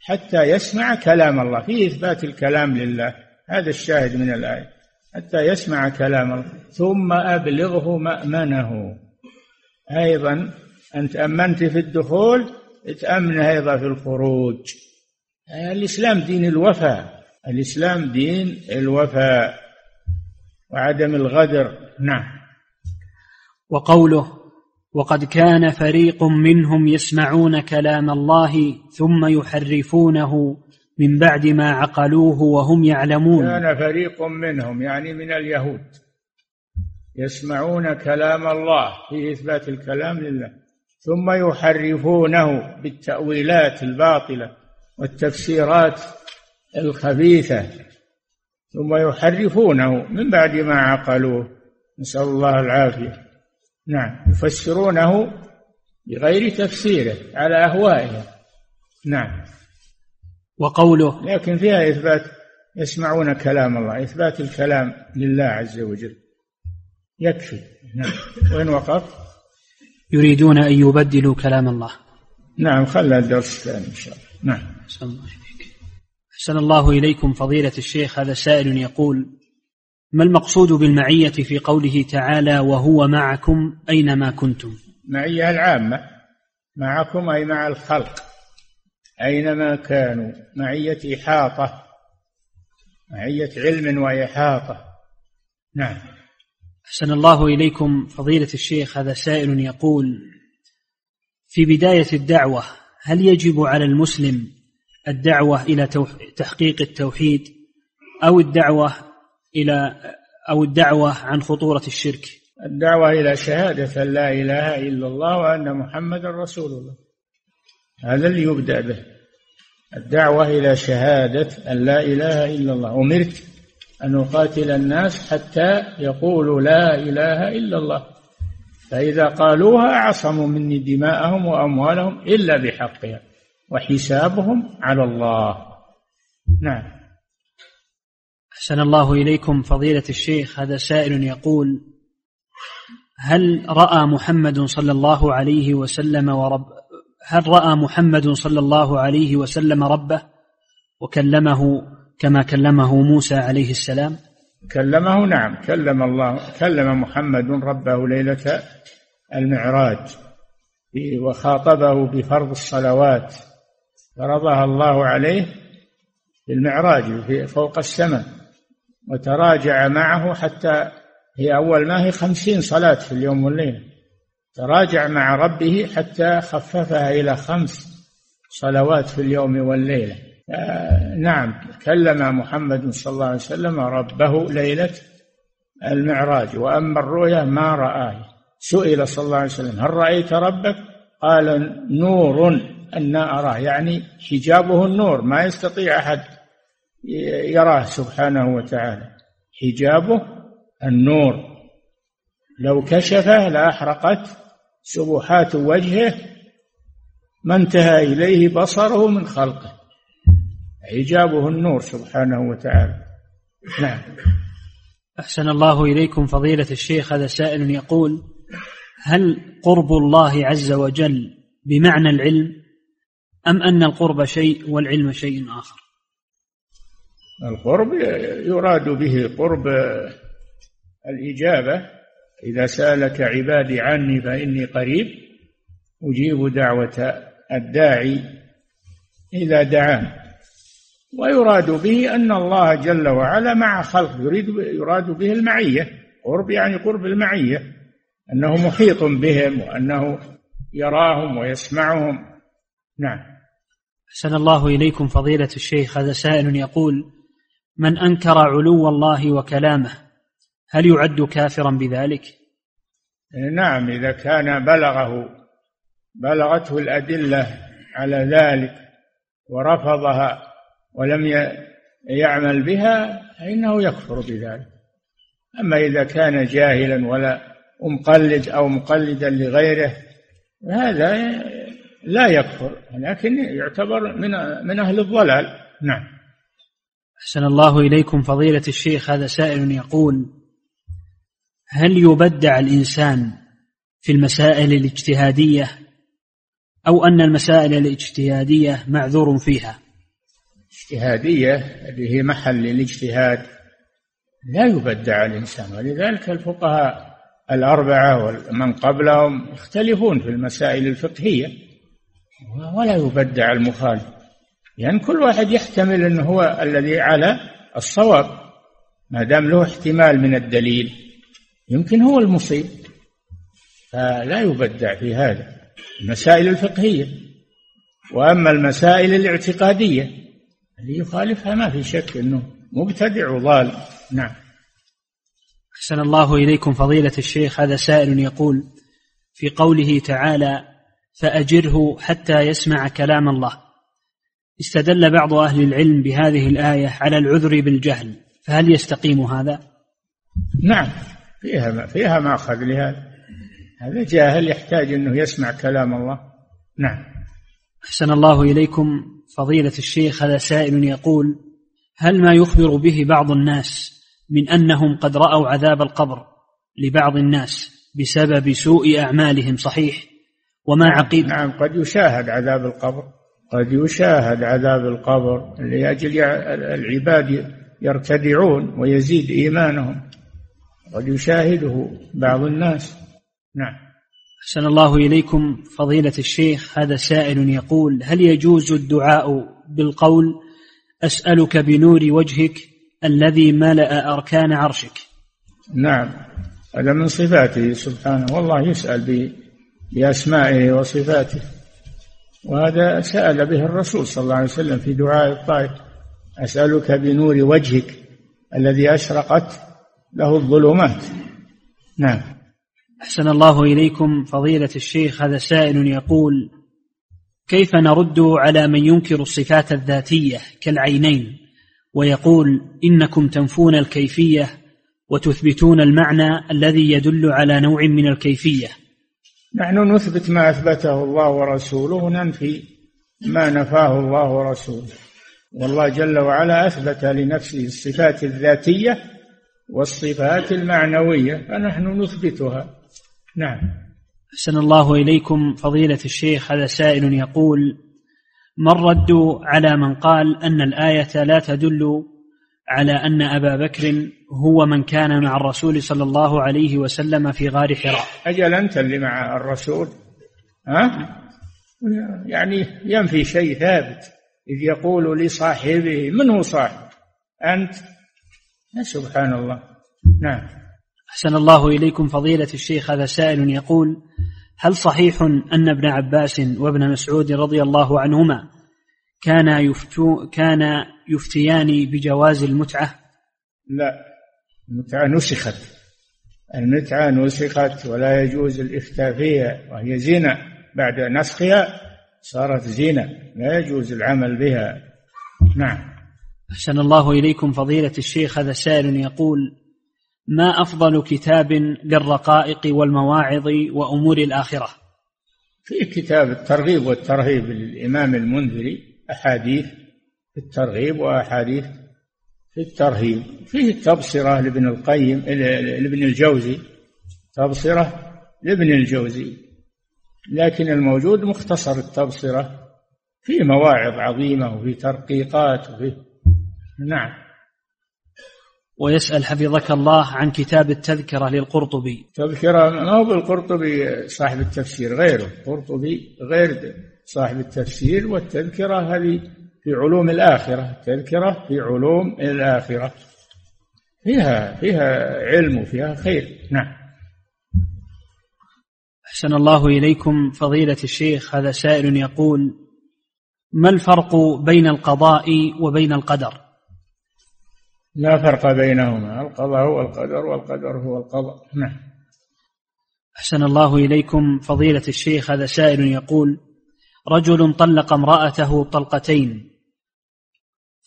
حتى يسمع كلام الله في إثبات الكلام لله. هذا الشاهد من الآية. حتى يسمع كلام الله ثم أبلغه مأمنه. أيضا أنت أمنت في الدخول تأمن أيضا في الخروج. الإسلام دين الوفاء. الإسلام دين الوفاء وعدم الغدر. نعم. وقوله وقد كان فريق منهم يسمعون كلام الله ثم يحرفونه من بعد ما عقلوه وهم يعلمون. كان فريق منهم يعني من اليهود يسمعون كلام الله في إثبات الكلام لله ثم يحرفونه بالتأويلات الباطلة والتفسيرات الخبيثة ثم يحرفونه من بعد ما عقلوه. نسأل الله العافية. نعم يفسرونه بغير تفسيره على أهوائهم نعم. وقوله لكن فيها إثبات يسمعون كلام الله إثبات الكلام لله عز وجل. يكفي. نعم. وين وقف. يريدون أن يبدلوا كلام الله. نعم خلى الدرس الثاني إن شاء الله. نعم. أحسن الله إليكم فضيلة الشيخ هذا سائل يقول ما المقصود بالمعية في قوله تعالى وهو معكم أينما كنتم معية العامة. معكم أي مع الخلق. أينما كانوا معية إحاطة. معية علم وإحاطة. نعم. أحسن الله إليكم فضيلة الشيخ هذا سائل يقول في بداية الدعوة هل يجب على المسلم الدعوة إلى تحقيق التوحيد أو الدعوة إلى أو الدعوة عن خطورة الشرك. الدعوة إلى شهادة أن لا إله إلا الله وأن محمدا رسول الله. هذا اللي يبدأ به. الدعوة إلى شهادة أن لا إله إلا الله. أمرت أن أقاتل الناس حتى يقولوا لا إله إلا الله. فإذا قالوها عصموا مني دماءهم وأموالهم إلا بحقها. وحسابهم على الله. نعم. أحسن الله إليكم فضيلة الشيخ هذا سائل يقول هل رأى محمد صلى الله عليه وسلم ورب هل رأى محمد صلى الله عليه وسلم ربه؟ وكلمه كما كلمه موسى عليه السلام. كلمه نعم. كلم الله كلم محمد ربه ليلة المعراج وخاطبه بفرض الصلوات. فرضها الله عليه في المعراج في فوق السماء وتراجع معه حتى هي أول ما هي خمسين صلاة في اليوم والليلة تراجع مع ربه حتى خففها إلى خمس صلوات في اليوم والليلة آه نعم كلم محمد صلى الله عليه وسلم ربه ليلة المعراج وأما الرؤيا ما رآه. سئل صلى الله عليه وسلم هل رأيت ربك؟ قال نور. أراه. يعني حجابه النور ما يستطيع أحد يراه سبحانه وتعالى. حجابه النور. لو كشفه لأحرقت سبحات وجهه ما انتهى إليه بصره من خلقه. حجابه النور سبحانه وتعالى. نعم. أحسن الله إليكم فضيلة الشيخ. هذا سائل يقول هل قرب الله عز وجل بمعنى العلم؟ أم أن القرب شيء والعلم شيء آخر؟ القرب يراد به قرب الإجابة. إذا سألك عبادي عني فإني قريب أجيب دعوة الداعي إذا دعان. ويراد به أن الله جل وعلا مع خلق يريد يراد به المعية. قرب يعني قرب المعية. أنه محيط بهم وأنه يراهم ويسمعهم. نعم أحسن الله إليكم فضيلة الشيخ هذا سائل يقول من أنكر علو الله وكلامه هل يعد كافرا بذلك؟ نعم إذا كان بلغه بلغته الأدلة على ذلك ورفضها ولم يعمل بها فإنه يكفر بذلك أما إذا كان جاهلا ولا مقلد أو مقلدا لغيره هذا لا يكفر لكن يعتبر من من أهل الضلال. نعم. أحسن الله إليكم فضيلة الشيخ هذا سائل يقول هل يبدع الإنسان في المسائل الاجتهادية أو أن المسائل الاجتهادية معذور فيها؟ اجتهادية اللي هي محل الاجتهاد لا يبدع الإنسان ولذلك الفقهاء الأربعة ومن قبلهم يختلفون في المسائل الفقهية. ولا يبدع المخالف. لأن يعني كل واحد يحتمل أنه هو الذي على الصواب ما دام له احتمال من الدليل. يمكن هو المصيب. فلا يبدع في هذا. المسائل الفقهية. وأما المسائل الاعتقادية اللي يخالفها ما في شك أنه مبتدع وضال. نعم. أحسن الله إليكم فضيلة الشيخ. هذا سائل يقول في قوله تعالى فأجره حتى يسمع كلام الله. استدل بعض أهل العلم بهذه الآية على العذر بالجهل. فهل يستقيم هذا؟ نعم فيها فيها ماخذ لهذا. هذا جاهل يحتاج إنه يسمع كلام الله. نعم. أحسن الله إليكم. فضيلة الشيخ هذا سائل يقول هل ما يخبر به بعض الناس من أنهم قد رأوا عذاب القبر لبعض الناس بسبب سوء أعمالهم؟ صحيح. وما عقيد نعم قد يشاهد عذاب القبر قد يشاهد عذاب القبر لأجل العباد يرتدعون ويزيد إيمانهم. قد يشاهده بعض الناس. نعم. أحسن الله إليكم فضيلة الشيخ. هذا سائل يقول هل يجوز الدعاء بالقول أسألك بنور وجهك الذي ملأ أركان عرشك؟ نعم. هذا من صفاته سبحانه والله يسأل بأسمائه وصفاته. وهذا سأل به الرسول صلى الله عليه وسلم في دعاء الطائف أسألك بنور وجهك الذي أشرقت له الظلمات. نعم. أحسن الله إليكم فضيلة الشيخ هذا سائل يقول كيف نرد على من ينكر الصفات الذاتية كالعينين؟ ويقول إنكم تنفون الكيفية وتثبتون المعنى الذي يدل على نوع من الكيفية. نحن نثبت ما أثبته الله ورسوله وننفي ما نفاه الله ورسوله. والله جل وعلا أثبت لنفسه الصفات الذاتية والصفات المعنوية فنحن نثبتها. نعم. أحسن الله إليكم فضيلة الشيخ هذا سائل يقول ما الرد على من قال أن الآية لا تدل على أن أبا بكر هو من كان مع الرسول صلى الله عليه وسلم في غار حراء. أجل أنت اللي مع الرسول ها؟ يعني ينفي شيء ثابت. إذ يقول لصاحبه من هو صاحب؟ أنت؟ سبحان الله نعم. أحسن الله إليكم فضيلة الشيخ. هذا سائل يقول هل صحيح أن ابن عباس وابن مسعود رضي الله عنهما كان يفتو كان يفتيان بجواز المتعة؟ لا المتعة نسخت. المتعة نسخت ولا يجوز الإفتاء فيها وهي زنا. بعد نسخها صارت زنا لا يجوز العمل بها. نعم. أحسن الله إليكم فضيلة الشيخ. هذا سائل يقول ما أفضل كتاب للرقائق والمواعظ وأمور الآخرة؟ في كتاب الترغيب والترهيب للإمام المنذري أحاديث في الترغيب وأحاديث في الترهيب. فيه التبصرة لابن القيم لابن الجوزي. تبصرة لابن الجوزي. لكن الموجود مختصر التبصرة في مواعظ عظيمة وفي ترقيقات وفي نعم. ويسأل حفظك الله عن كتاب التذكرة للقرطبي. تذكرة ما هو بالقرطبي صاحب التفسير؟ غيره. القرطبي غير صاحب التفسير والتذكرة هذه في علوم الآخرة التذكرة في علوم الآخرة. فيها فيها علم وفيها خير. نعم. أحسن الله إليكم فضيلة الشيخ هذا سائل يقول ما الفرق بين القضاء وبين القدر؟ لا فرق بينهما القضاء هو القدر والقدر هو القضاء. نعم. أحسن الله إليكم فضيلة الشيخ هذا سائل يقول رجل طلق امرأته طلقتين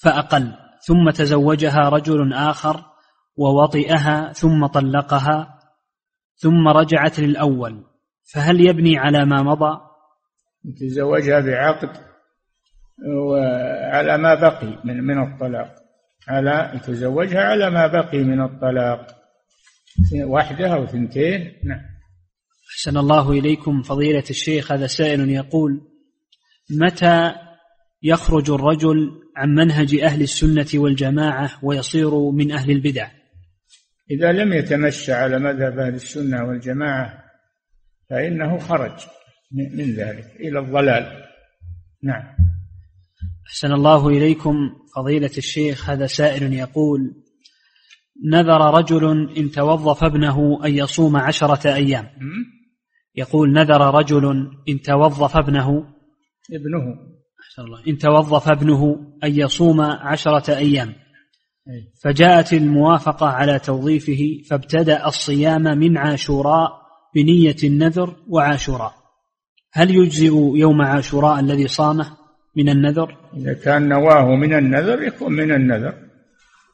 فأقل ثم تزوجها رجل آخر ووطئها ثم طلقها ثم رجعت للأول. فهل يبني على ما مضى؟ تزوجها بعقد وعلى ما بقي من من الطلاق. على يتزوجها على ما بقي من الطلاق. واحدة أو ثنتين؟ نعم. أحسن الله إليكم فضيلة الشيخ. هذا سائل يقول متى يخرج الرجل عن منهج أهل السنة والجماعة ويصير من أهل البدع. إذا لم يتمشى على مذهب أهل السنة والجماعة فإنه خرج من ذلك إلى الضلال. نعم. أحسن الله إليكم فضيلة الشيخ هذا سائل يقول نذر رجل إن توظف ابنه أن يصوم عشرة أيام. يقول نذر رجل إن توظف ابنه. ابنه. الله. إن توظف ابنه أن يصوم عشرة أيام. فجاءت الموافقة على توظيفه فابتدأ الصيام من عاشوراء بنية النذر وعاشوراء. هل يجزئ يوم عاشوراء الذي صامه من النذر؟ إذا كان نواه من النذر يكون من النذر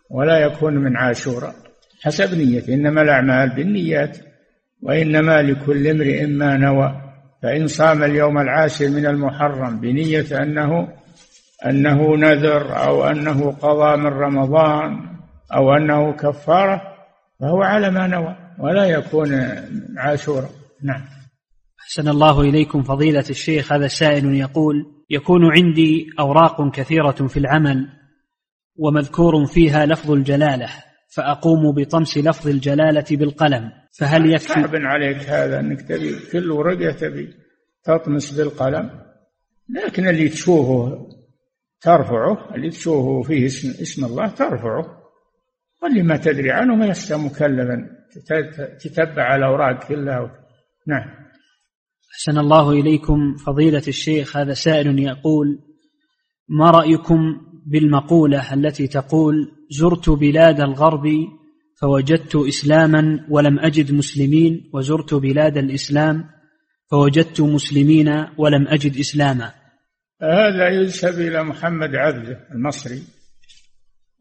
ولا يكون من عاشوراء. حسب نيته إنما الأعمال بالنيات وإنما لكل امرئ ما نوى. فإن صام اليوم العاشر من المحرم بنية أنه أنه نذر أو أنه قضى من رمضان أو أنه كفارة فهو على ما نوى ولا يكون عاشورا. نعم. أحسن الله إليكم فضيلة الشيخ. هذا سائل يقول يكون عندي أوراق كثيرة في العمل ومذكور فيها لفظ الجلالة. فأقوم بطمس لفظ الجلالة بالقلم فهل يكفي؟ صعب عليك هذا أنك تبي كل ورقة تبي تطمس بالقلم لكن اللي تشوفه ترفعه اللي تشوفه فيه اسم, اسم الله ترفعه واللي ما تدري عنه ما يستطيع مكلفا تتبع الأوراق كلها. نعم. أحسن الله إليكم فضيلة الشيخ هذا سائل يقول ما رأيكم بالمقولة التي تقول زرت بلاد الغرب فوجدت إسلاما ولم أجد مسلمين وزرت بلاد الإسلام فوجدت مسلمين ولم أجد إسلاما. هذا ينسب إلى محمد عبده المصري.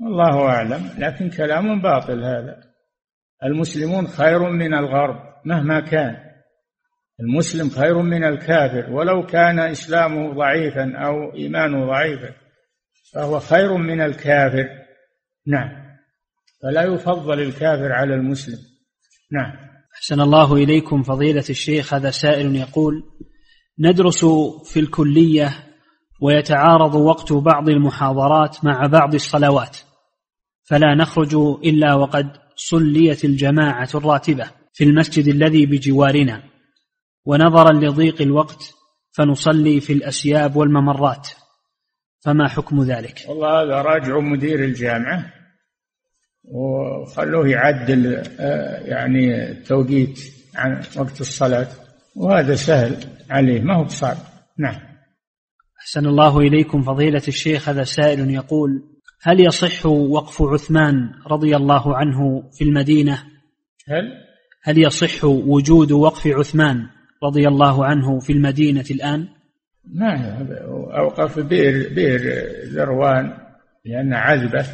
والله أعلم لكن كلام باطل هذا. المسلمون خير من الغرب مهما كان. المسلم خير من الكافر ولو كان إسلامه ضعيفا أو إيمانه ضعيفا. فهو خير من الكافر. نعم. فلا يفضل الكافر على المسلم. نعم. أحسن الله إليكم فضيلة الشيخ. هذا سائل يقول ندرس في الكلية ويتعارض وقت بعض المحاضرات مع بعض الصلوات فلا نخرج إلا وقد صليت الجماعة الراتبة في المسجد الذي بجوارنا ونظرا لضيق الوقت فنصلي في الأسياب والممرات. فما حكم ذلك؟ والله هذا راجعوا مدير الجامعة وخلوه يعدل آه، يعني التوقيت عن وقت الصلاة وهذا سهل عليه ما هو بصعب. نعم. أحسن الله إليكم فضيلة الشيخ هذا سائل يقول هل يصح وقف عثمان رضي الله عنه في المدينة؟ هل؟ هل يصح وجود وقف عثمان رضي الله عنه في المدينة الآن؟ ما أوقف بئر بئر ذروان لأن عذبة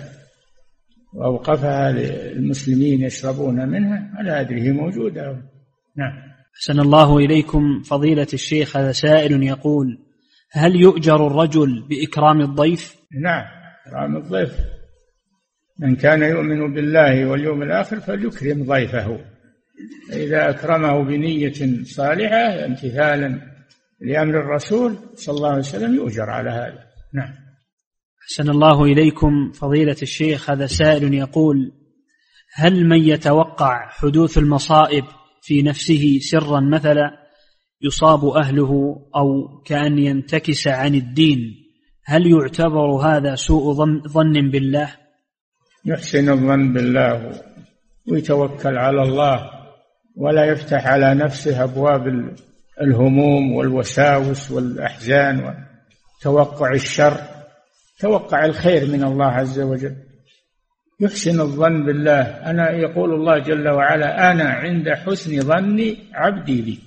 وأوقفها للمسلمين يشربون منها ألا أدري هي موجودة. نعم. أحسن الله إليكم فضيلة الشيخ هذا سائل يقول هل يؤجر الرجل بإكرام الضيف؟ نعم إكرام الضيف. من كان يؤمن بالله واليوم الآخر فليكرم ضيفه. إذا أكرمه بنية صالحة امتثالا لأمر الرسول صلى الله عليه وسلم يؤجر على هذا. نعم. أحسن الله إليكم فضيلة الشيخ هذا سائل يقول هل من يتوقع حدوث المصائب في نفسه سرا مثلا يصاب أهله أو كأن ينتكس عن الدين؟ هل يعتبر هذا سوء ظن بالله؟ يحسن الظن بالله ويتوكل على الله ولا يفتح على نفسه أبواب الهموم والوساوس والأحزان وتوقع الشر توقع الخير من الله عز وجل. يحسن الظن بالله. أنا يقول الله جل وعلا أنا عند حسن ظن عبدي بي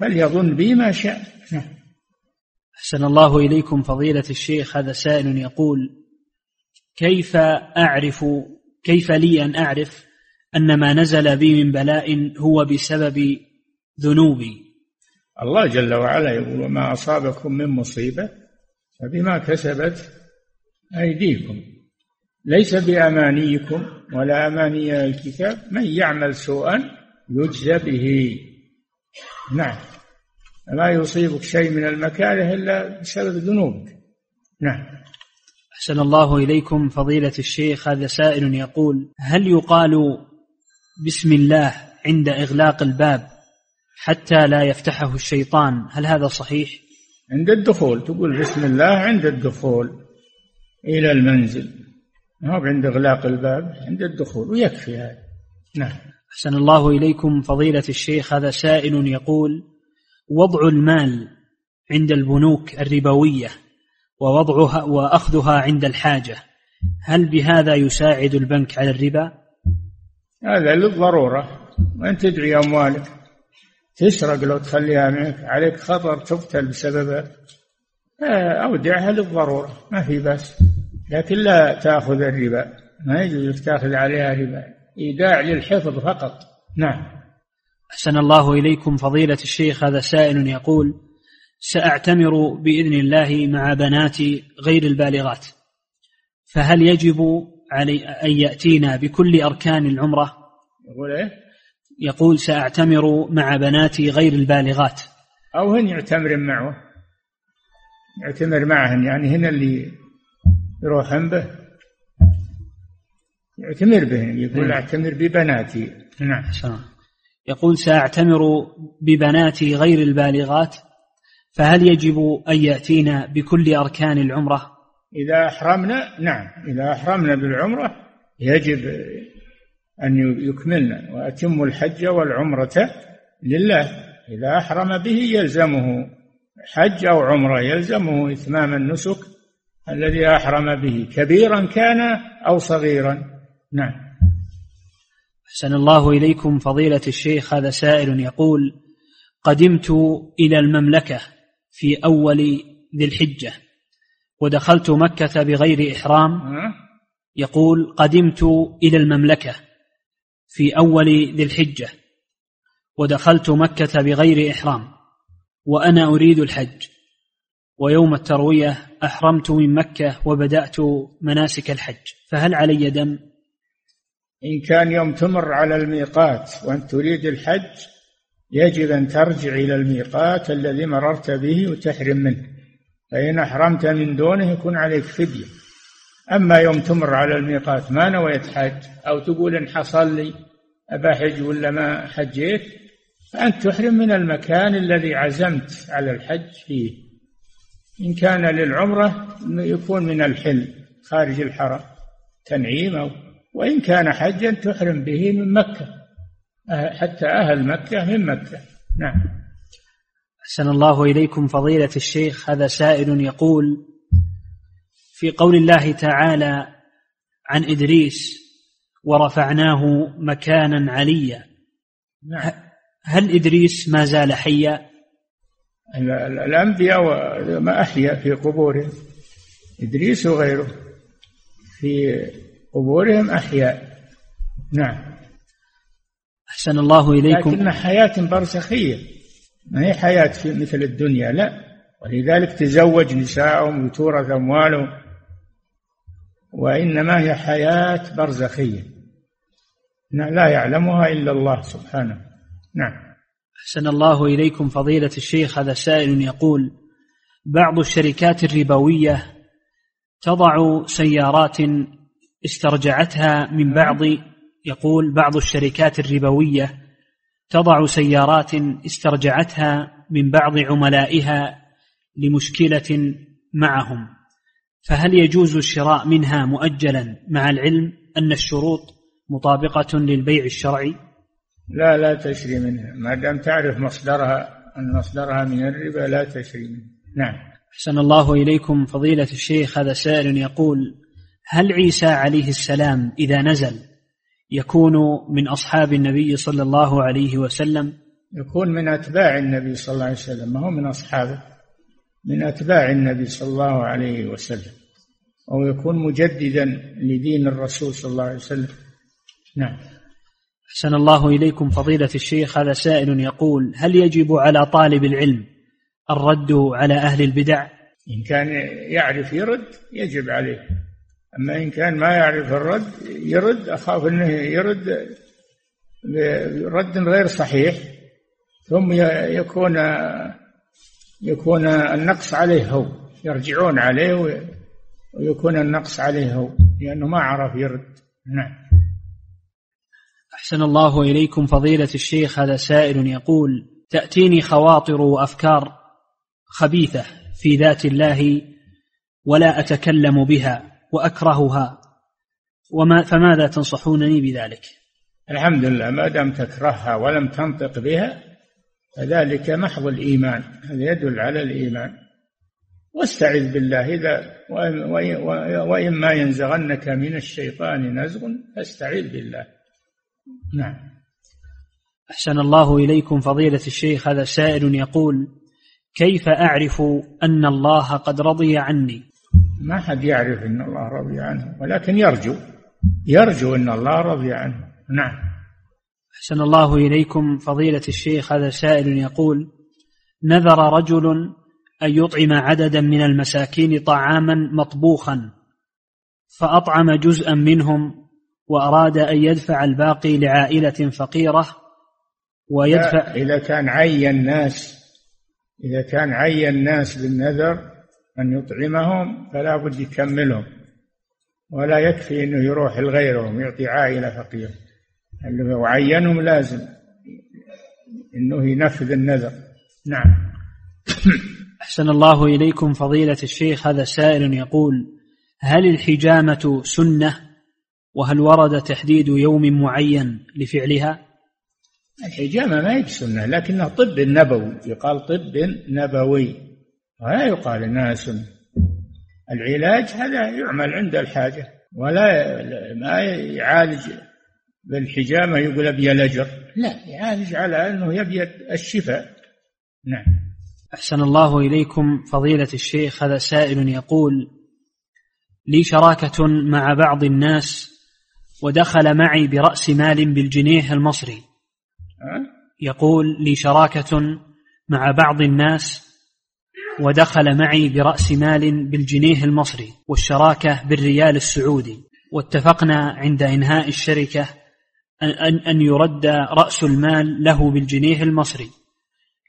فليظن بي ما شاء. نعم. أحسن الله إليكم فضيلة الشيخ. هذا سائل يقول كيف أعرف كيف لي أن أعرف أن ما نزل بي من بلاء هو بسبب ذنوبي؟ الله جل وعلا يقول وما أصابكم من مصيبة فبما كسبت أيديكم. ليس بأمانيكم ولا أماني الكتاب. من يعمل سوءا يجزى به. نعم. ما يصيبك شيء من المكاره إلا بسبب ذنوبك. نعم. أحسن الله إليكم فضيلة الشيخ. هذا سائل يقول هل يقال بسم الله عند إغلاق الباب حتى لا يفتحه الشيطان. هل هذا صحيح؟ عند الدخول تقول بسم الله عند الدخول إلى المنزل. ما هو عند إغلاق الباب؟ عند الدخول ويكفي هذا. نعم. أحسن الله إليكم فضيلة الشيخ. هذا سائل يقول وضع المال عند البنوك الربوية ووضعها وأخذها عند الحاجة هل بهذا يساعد البنك على الربا؟ هذا للضرورة. وأن تدعي أموالك. تسرق لو تخليها معك عليك خطر تقتل بسببها أودعها للضرورة ما في بس لكن لا تأخذ الربا. ما يجوز تأخذ عليها ربا. إيداع للحفظ فقط. نعم. أحسن الله إليكم فضيلة الشيخ. هذا سائل يقول سأعتمر بإذن الله مع بناتي غير البالغات. فهل يجب علي أن يأتينا بكل أركان العمرة؟ يقول إيه؟ يقول سأعتمر مع بناتي غير البالغات. أو هن يعتمر معه. يعتمر معهن يعني هنا اللي يروحن به. يعتمر بهن يقول نعم. أعتمر ببناتي. نعم. يقول سأعتمر ببناتي غير البالغات فهل يجب أن يأتينا بكل أركان العمرة؟ إذا أحرمنا نعم. إذا أحرمنا بالعمرة يجب أن يكملن. وأتم الحج والعمرة لله. إذا أحرم به يلزمه. حج أو عمرة يلزمه إتمام النسك الذي أحرم به. كبيرا كان أو صغيرا. نعم. أحسن الله إليكم فضيلة الشيخ. هذا سائل يقول قدمت إلى المملكة في أول ذي الحجة ودخلت مكة بغير إحرام. يقول قدمت إلى المملكة في أول ذي الحجة ودخلت مكة بغير إحرام وأنا أريد الحج. ويوم التروية أحرمت من مكة وبدأت مناسك الحج. فهل علي دم؟ إن كان يوم تمر على الميقات وأنت تريد الحج يجب أن ترجع إلى الميقات الذي مررت به وتحرم منه. فإن أحرمت من دونه يكون عليك فدية. أما يوم تمر على الميقات ما نويت حج؟ أو تقول إن حصل لي أبا حج ولا ما حجيت؟ فأنت تحرم من المكان الذي عزمت على الحج فيه. إن كان للعمرة يكون من الحل خارج الحرم تنعيم أو وإن كان حجا تحرم به من مكة. حتى أهل مكة من مكة. نعم. أحسن الله إليكم فضيلة الشيخ. هذا سائل يقول في قول الله تعالى عن إدريس ورفعناه مكانا عليا. نعم. هل إدريس ما زال حيا؟ الأنبياء ما أحيا في قبورهم. إدريس وغيره في قبورهم أحياء. نعم. أحسن الله إليكم. لكن حياة برزخية. ما هي حياة في مثل الدنيا؟ لا. ولذلك تزوج نساءهم وتورث أموالهم. وإنما هي حياة برزخية. لا يعلمها إلا الله سبحانه. نعم. أحسن الله إليكم فضيلة الشيخ هذا سائل يقول بعض الشركات الربوية تضع سيارات استرجعتها من بعض يقول بعض الشركات الربوية تضع سيارات استرجعتها من بعض عملائها لمشكلة معهم. فهل يجوز الشراء منها مؤجلا مع العلم أن الشروط مطابقة للبيع الشرعي؟ لا لا تشري منها. ما دام تعرف مصدرها أن مصدرها من الربا لا تشري منها. نعم. أحسن الله إليكم. فضيلة الشيخ هذا سائل يقول هل عيسى عليه السلام إذا نزل يكون من أصحاب النبي صلى الله عليه وسلم؟ يكون من أتباع النبي صلى الله عليه وسلم ما هو من أصحابه. من أتباع النبي صلى الله عليه وسلم أو يكون مجددا لدين الرسول صلى الله عليه وسلم. نعم. أحسن الله إليكم فضيلة الشيخ هذا سائل يقول هل يجب على طالب العلم الرد على أهل البدع؟ إن كان يعرف يرد يجب عليه. أما إن كان ما يعرف الرد يرد أخاف أنه يرد برد غير صحيح ثم يكون يكون النقص عليه هو يرجعون عليه ويكون النقص عليه هو لأنه ما عرف يرد. نعم. أحسن الله إليكم فضيلة الشيخ هذا سائل يقول تأتيني خواطر وأفكار خبيثة في ذات الله ولا أتكلم بها وأكرهها وما فماذا تنصحونني بذلك؟ الحمد لله ما دام تكرهها ولم تنطق بها فذلك محض الإيمان هذا يدل على الإيمان. واستعذ بالله إذا وإما ينزغنك من الشيطان نزغ فاستعذ بالله. نعم. أحسن الله إليكم فضيلة الشيخ هذا سائل يقول كيف أعرف أن الله قد رضي عني؟ ما حد يعرف أن الله رضي عنه ولكن يرجو يرجو أن الله رضي عنه. نعم. أحسن الله إليكم فضيلة الشيخ هذا سائل يقول نذر رجل أن يطعم عددا من المساكين طعاما مطبوخا فأطعم جزءا منهم وأراد أن يدفع الباقي لعائلة فقيرة ويدفع إذا كان عين ناس إذا كان عين ناس بالنذر أن يطعمهم فلا بد يكملهم ولا يكفي أنه يروح لغيرهم يعطي عائلة فقيرة. اللي هو عينهم لازم. أنه ينفذ النذر. نعم. أحسن الله إليكم فضيلة الشيخ هذا سائل يقول هل الحجامة سنة؟ وهل ورد تحديد يوم معين لفعلها؟ الحجامة ما هي بسنة لكنها طب نبوي. يقال طب نبوي. ولا يقال إنها سنة. العلاج هذا يعمل عند الحاجة ولا ما يعالج بالحجامة يقول أبي الأجر. لا يعالج على أنه يبي الشفاء. نعم. أحسن الله إليكم فضيلة الشيخ. هذا سائل يقول لي شراكة مع بعض الناس ودخل معي برأس مال بالجنيه المصري. يقول لي شراكة مع بعض الناس ودخل معي برأس مال بالجنيه المصري والشراكة بالريال السعودي. واتفقنا عند إنهاء الشركة أن أن يرد رأس المال له بالجنيه المصري.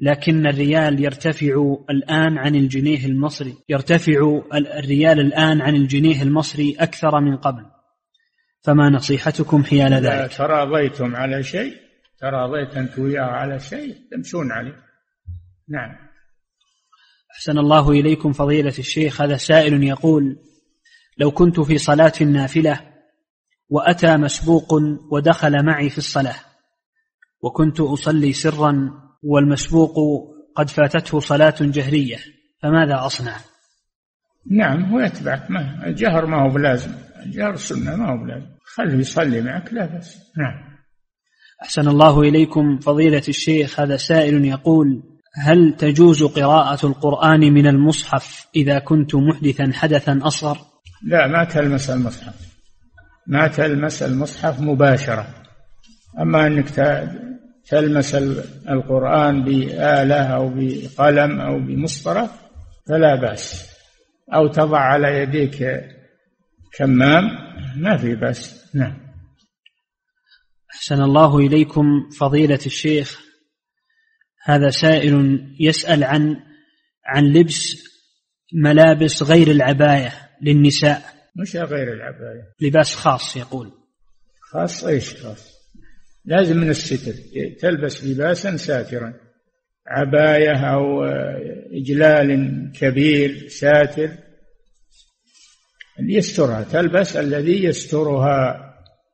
لكن الريال يرتفع الآن عن الجنيه المصري يرتفع الريال الآن عن الجنيه المصري أكثر من قبل. فما نصيحتكم حيال ذلك؟ تراضيتم على شيء تراضيت أنت وياه على شيء تمشون عليه. نعم. أحسن الله إليكم فضيلة الشيخ. هذا سائل يقول لو كنت في صلاة نافلة وأتى مسبوق ودخل معي في الصلاة. وكنت أصلي سرا والمسبوق قد فاتته صلاة جهرية. فماذا أصنع؟ نعم هو يتبعك ما الجهر ما هو بلازم. الجهر سنة ما هو بلازم. خليه يصلي معك لا بس نعم. أحسن الله إليكم فضيلة الشيخ. هذا سائل يقول هل تجوز قراءة القرآن من المصحف إذا كنت محدثا حدثا أصغر؟ لا ما تلمس المصحف. ما تلمس المصحف مباشرة. أما أنك تلمس القرآن بآلة أو بقلم أو بمسطرة فلا بأس. أو تضع على يديك كمام ما في بأس. نعم. أحسن الله إليكم فضيلة الشيخ. هذا سائل يسأل عن عن لبس ملابس غير العباية للنساء. مش غير العباية. لباس خاص يقول. خاص إيش خاص؟ لازم من الستر. تلبس لباسا ساترا. عباية أو إجلال كبير ساتر. يسترها. تلبس الذي يسترها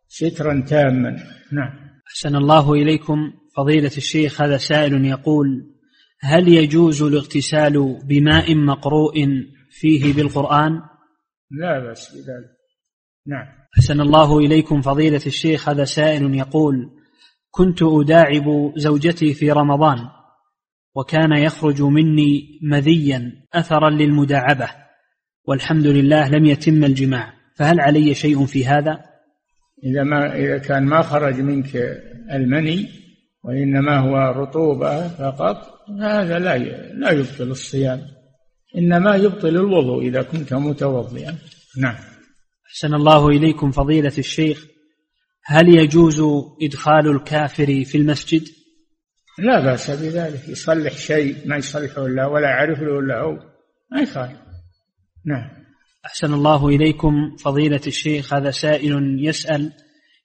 سترا تاما. نعم. أحسن الله إليكم. فضيلة الشيخ هذا سائل يقول هل يجوز الاغتسال بماء مقروء فيه بالقرآن؟ لا بأس بذلك. نعم. أحسن الله إليكم فضيلة الشيخ هذا سائل يقول كنت أداعب زوجتي في رمضان وكان يخرج مني مذيا أثرا للمداعبة والحمد لله لم يتم الجماع فهل علي شيء في هذا؟ إذا ما إذا كان ما خرج منك المني وإنما هو رطوبة فقط هذا لا لا يبطل الصيام. إنما يبطل الوضوء إذا كنت متوضئا. نعم. أحسن الله إليكم فضيلة الشيخ. هل يجوز إدخال الكافر في المسجد؟ لا بأس بذلك. يصلح شيء ما يصلحه إلا ولا يعرف له إلا هو. ما يخالف نعم. أحسن الله إليكم فضيلة الشيخ. هذا سائل يسأل.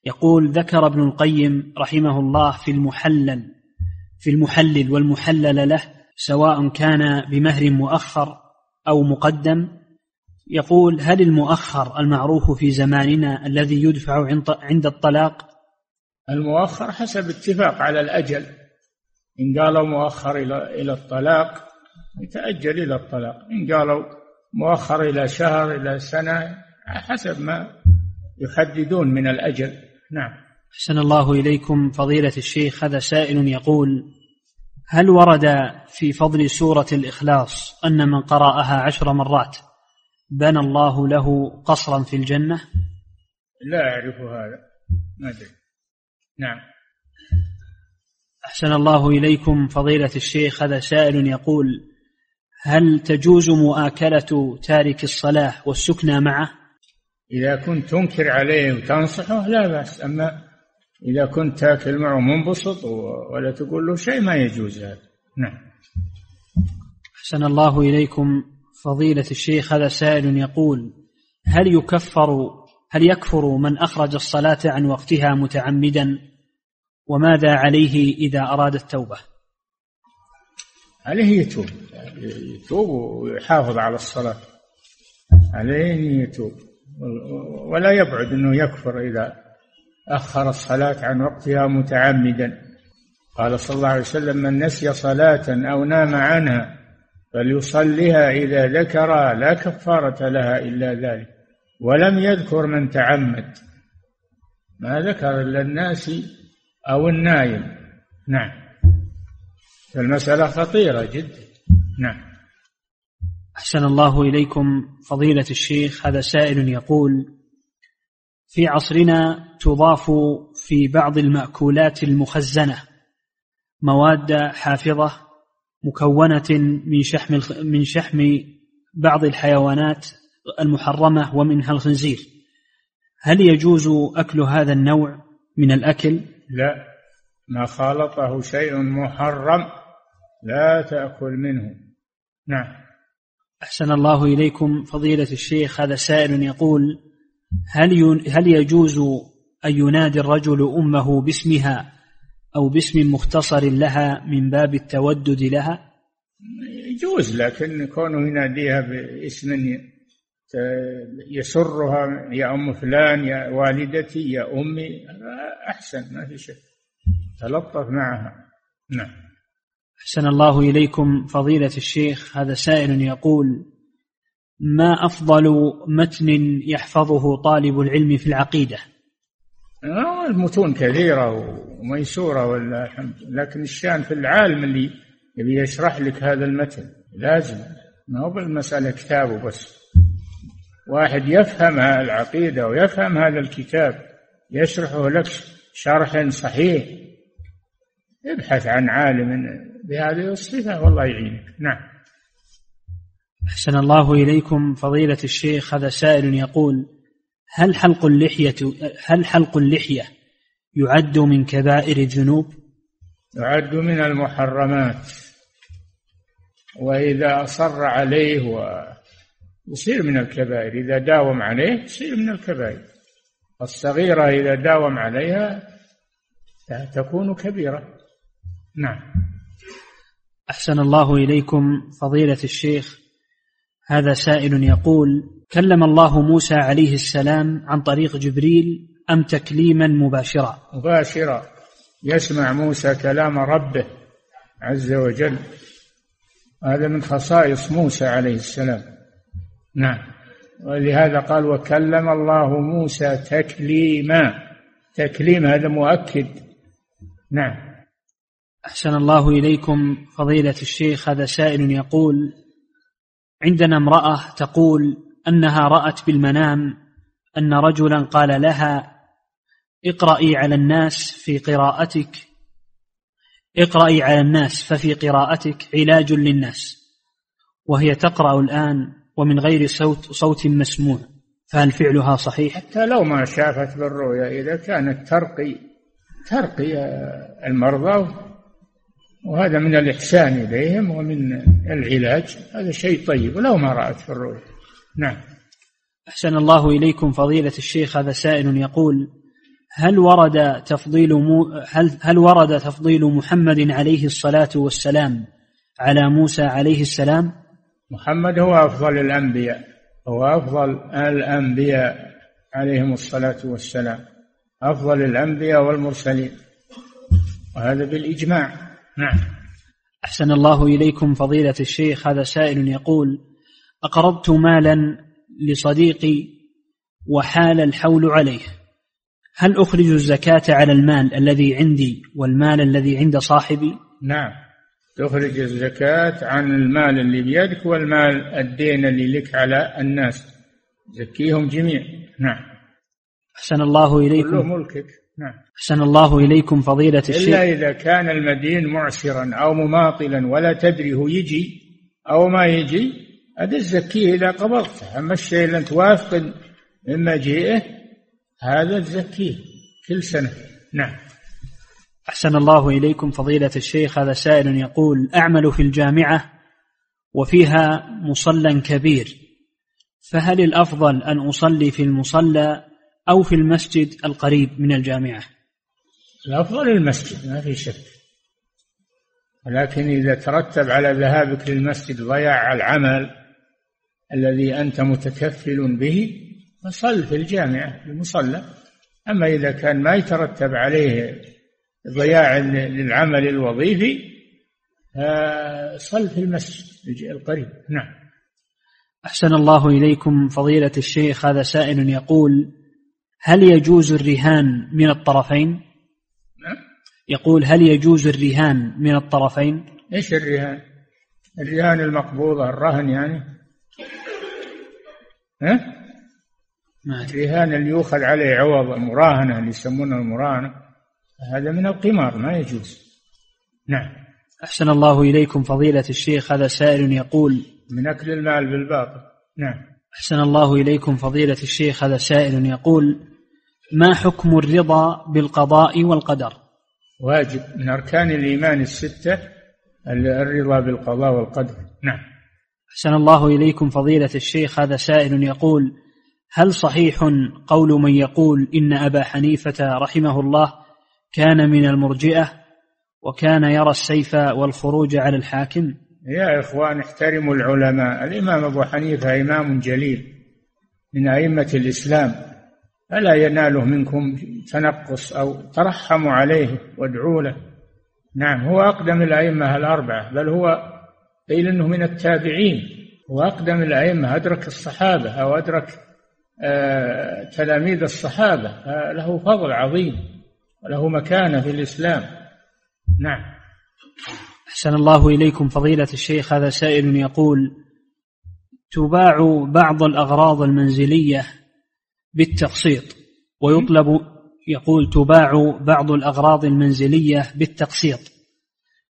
يقول ذكر ابن القيم رحمه الله في المحلل في المحلل والمحلل له سواء كان بمهر مؤخر أو مقدم يقول هل المؤخر المعروف في زماننا الذي يدفع عند الطلاق؟ المؤخر حسب اتفاق على الأجل. إن قالوا مؤخر إلى إلى الطلاق يتأجل إلى الطلاق. إن قالوا مؤخر إلى شهر إلى سنة حسب ما يحددون من الأجل. نعم. أحسن الله إليكم فضيلة الشيخ. هذا سائل يقول هل ورد في فضل سورة الإخلاص أن من قرأها عشر مرات بنى الله له قصرا في الجنة؟ لا أعرف هذا. ما أدري. نعم. أحسن الله إليكم فضيلة الشيخ هذا سائل يقول هل تجوز مؤاكلة تارك الصلاة والسكنى معه؟ إذا كنت تنكر عليه وتنصحه لا بأس أما إذا كنت تاكل معه منبسط ولا تقول له شيء ما يجوز هذا. نعم. أحسن الله إليكم. فضيلة الشيخ هذا سائل يقول هل يكفر هل يكفر من أخرج الصلاة عن وقتها متعمدا؟ وماذا عليه إذا أراد التوبة؟ عليه يتوب. يتوب ويحافظ على الصلاة. عليه أن يتوب. ولا يبعد أنه يكفر إذا أخر الصلاة عن وقتها متعمدا. قال صلى الله عليه وسلم من نسي صلاة أو نام عنها فليصلها إذا ذكر لا كفارة لها إلا ذلك ولم يذكر من تعمد. ما ذكر إلا الناس أو النايم نعم. المسألة خطيرة جدا. نعم. أحسن الله إليكم فضيلة الشيخ هذا سائل يقول في عصرنا تضاف في بعض المأكولات المخزنة مواد حافظة مكونة من شحم من شحم بعض الحيوانات المحرمة ومنها الخنزير. هل يجوز أكل هذا النوع من الأكل؟ لا. ما خالطه شيء محرم لا تأكل منه. نعم. أحسن الله إليكم فضيلة الشيخ. هذا سائل يقول هل هل يجوز أن ينادي الرجل أمه باسمها أو باسم مختصر لها من باب التودد لها؟ يجوز لكن كونه يناديها باسم يسرها يا أم فلان يا والدتي يا أمي أحسن ما في شيء تلطف معها. نعم. أحسن الله إليكم فضيلة الشيخ. هذا سائل يقول ما أفضل متن يحفظه طالب العلم في العقيدة؟ آه، المتون كثيرة وميسورة ولا الحمد لكن الشأن في العالم اللي يبي يشرح لك هذا المتن لازم. ما هو بالمسألة كتابه بس واحد يفهم العقيدة ويفهم هذا الكتاب يشرحه لك شرح صحيح ابحث عن عالم بهذه الصفة والله يعينك. نعم. أحسن الله إليكم فضيلة الشيخ هذا سائل يقول هل حلق اللحية هل حلق اللحية يعد من كبائر الذنوب؟ يعد من المحرمات وإذا أصر عليه و يصير من الكبائر إذا داوم عليه يصير من الكبائر. الصغيرة إذا داوم عليها تكون كبيرة. نعم. أحسن الله إليكم فضيلة الشيخ هذا سائل يقول كلم الله موسى عليه السلام عن طريق جبريل أم تكليما مباشرا؟ مباشرا. يسمع موسى كلام ربه عز وجل. هذا من خصائص موسى عليه السلام. نعم. ولهذا قال وكلم الله موسى تكليما. تكليم هذا مؤكد. نعم. أحسن الله إليكم فضيلة الشيخ. هذا سائل يقول عندنا امرأة تقول أنها رأت بالمنام أن رجلا قال لها اقرأي على الناس في قراءتك. اقرأي على الناس ففي قراءتك علاج للناس. وهي تقرأ الآن ومن غير صوت صوت مسموع. فهل فعلها صحيح؟ حتى لو ما شافت بالرؤيا إذا كانت ترقي ترقي المرضى وهذا من الإحسان إليهم ومن العلاج. هذا شيء طيب ولو ما رأت في الرؤيا نعم. أحسن الله إليكم فضيلة الشيخ. هذا سائل يقول هل ورد تفضيل مو هل هل ورد تفضيل محمد عليه الصلاة والسلام على موسى عليه السلام؟ محمد هو أفضل الأنبياء هو أفضل الأنبياء عليهم الصلاة والسلام. أفضل الأنبياء والمرسلين. وهذا بالإجماع. نعم. أحسن الله إليكم فضيلة الشيخ هذا سائل يقول أقرضت مالا لصديقي وحال الحول عليه هل أخرج الزكاة على المال الذي عندي والمال الذي عند صاحبي؟ نعم. تخرج الزكاة عن المال اللي بيدك والمال الدين اللي لك على الناس. زكيهم جميع. نعم. أحسن الله إليكم. كله ملكك. نعم. أحسن الله إليكم فضيلة الشيخ. إلا إذا كان المدين معسرا أو مماطلا ولا تدري هو يجي أو ما يجي هذا تزكيه إذا قبضته. أما الشيء اللي أنت واثق من مجيئه هذا تزكيه كل سنة. نعم. أحسن الله إليكم فضيلة الشيخ. هذا سائل يقول أعمل في الجامعة وفيها مصلى كبير فهل الأفضل أن أصلي في المصلى أو في المسجد القريب من الجامعة؟ الأفضل المسجد ما في شك. ولكن إذا ترتب على ذهابك للمسجد ضياع العمل الذي أنت متكفل به فصل في الجامعة المصلى. أما إذا كان ما يترتب عليه ضياع للعمل الوظيفي صل في المسجد القريب. نعم. أحسن الله إليكم فضيلة الشيخ هذا سائل يقول هل يجوز الرهان من الطرفين؟ نعم. يقول هل يجوز الرهان من الطرفين؟ إيش الرهان؟ الرهان المقبوضة الرهن يعني؟ ها؟ ما الرهان اللي يؤخذ عليه عوض المراهنة اللي يسمونها المراهنة هذا من القمار ما يجوز. نعم. أحسن الله إليكم فضيلة الشيخ هذا سائل يقول من أكل المال بالباطل. نعم. أحسن الله إليكم فضيلة الشيخ هذا سائل يقول ما حكم الرضا بالقضاء والقدر؟ واجب. من أركان الإيمان الستة الرضا بالقضاء والقدر. نعم. أحسن الله إليكم فضيلة الشيخ. هذا سائل يقول هل صحيح قول من يقول إن أبا حنيفة رحمه الله كان من المرجئة وكان يرى السيف والخروج على الحاكم؟ يا إخوان احترموا العلماء. الإمام أبو حنيفة إمام جليل من أئمة الإسلام. فلا يناله منكم تنقص أو ترحموا عليه وادعوا له. نعم هو أقدم الأئمة الأربعة بل هو قيل أنه من التابعين. هو أقدم الأئمة أدرك الصحابة أو أدرك آه تلاميذ الصحابة له فضل عظيم وله مكانة في الإسلام. نعم. أحسن الله إليكم فضيلة الشيخ هذا سائل يقول تباع بعض الأغراض المنزلية بالتقسيط ويطلب يقول تباع بعض الأغراض المنزلية بالتقسيط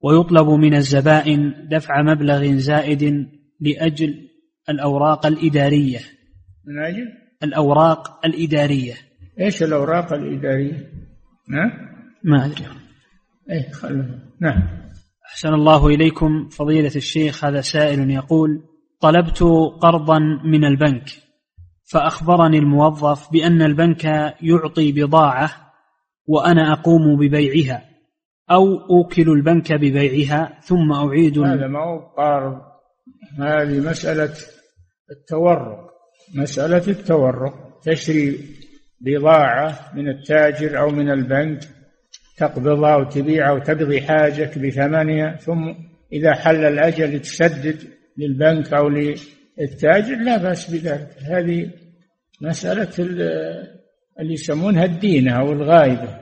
ويطلب من الزبائن دفع مبلغ زائد لأجل الأوراق الإدارية. من أجل؟ الأوراق الإدارية. إيش الأوراق الإدارية؟ نعم ما أدري. إيه خلنا نعم. أحسن الله إليكم فضيلة الشيخ هذا سائل يقول طلبت قرضا من البنك. فأخبرني الموظف بأن البنك يعطي بضاعة وأنا أقوم ببيعها أو أوكل البنك ببيعها ثم أعيد هذا ما هو قارض هذه مسألة التورق. مسألة التورق تشري بضاعة من التاجر أو من البنك تقبضها وتبيعها وتقضي حاجك بثمنها ثم إذا حل الأجل تسدد للبنك أو للتاجر لا بأس بذلك. هذه مسألة اللي يسمونها الدينة أو الغايبة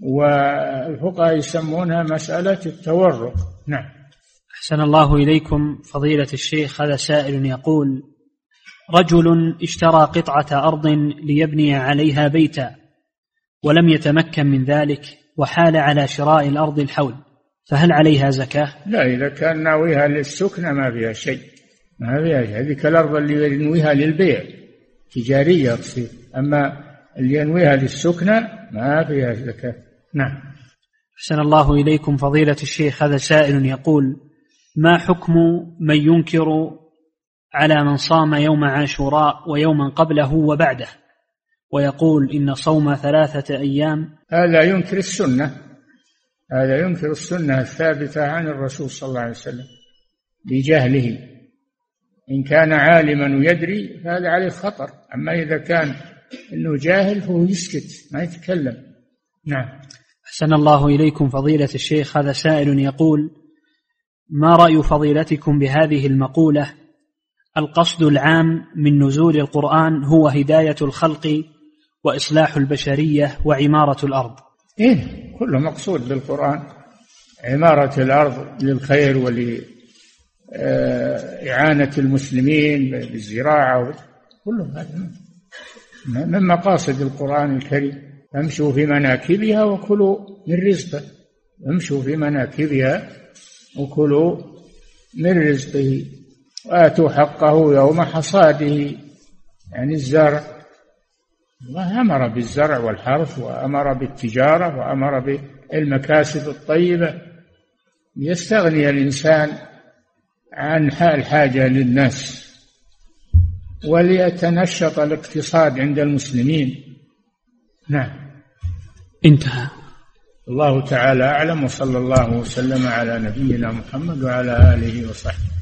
والفقهاء يسمونها مسألة التورق. نعم. أحسن الله إليكم فضيلة الشيخ هذا سائل يقول رجل اشترى قطعة أرض ليبني عليها بيتا ولم يتمكن من ذلك وحال على شراء الأرض الحول فهل عليها زكاة؟ لا إذا كان ناويها للسكنة ما فيها شيء. ما فيها شيء هذيك الأرض اللي ينويها للبيع. تجارية تصير أما اللي ينويها للسكنة ما فيها زكاة. نعم. أحسن الله إليكم فضيلة الشيخ. هذا سائل يقول ما حكم من ينكر على من صام يوم عاشوراء ويوما قبله وبعده؟ ويقول إن صوم ثلاثة أيام هذا ينكر السنة. هذا ينكر السنة الثابتة عن الرسول صلى الله عليه وسلم. بجهله إن كان عالما ويدري فهذا عليه خطر. أما إذا كان أنه جاهل فهو يسكت ما يتكلم. نعم. أحسن الله إليكم فضيلة الشيخ. هذا سائل يقول ما رأي فضيلتكم بهذه المقولة؟ القصد العام من نزول القرآن هو هداية الخلق وإصلاح البشرية وعمارة الأرض. إيه كله مقصود بالقرآن عمارة الأرض للخير ولإعانة المسلمين بالزراعة كله هذا. من مقاصد القرآن الكريم؟ امشوا في مناكبها وكلوا من رزقه امشوا في مناكبها وكلوا من رزقه. وآتوا حقه يوم حصاده يعني الزرع. الله أمر بالزرع والحرث وأمر بالتجارة وأمر بالمكاسب الطيبة. يستغني الإنسان عن الحاجة للناس وليتنشط الاقتصاد عند المسلمين. نعم. انتهى. الله تعالى أعلم وصلى الله وسلم على نبينا محمد وعلى آله وصحبه.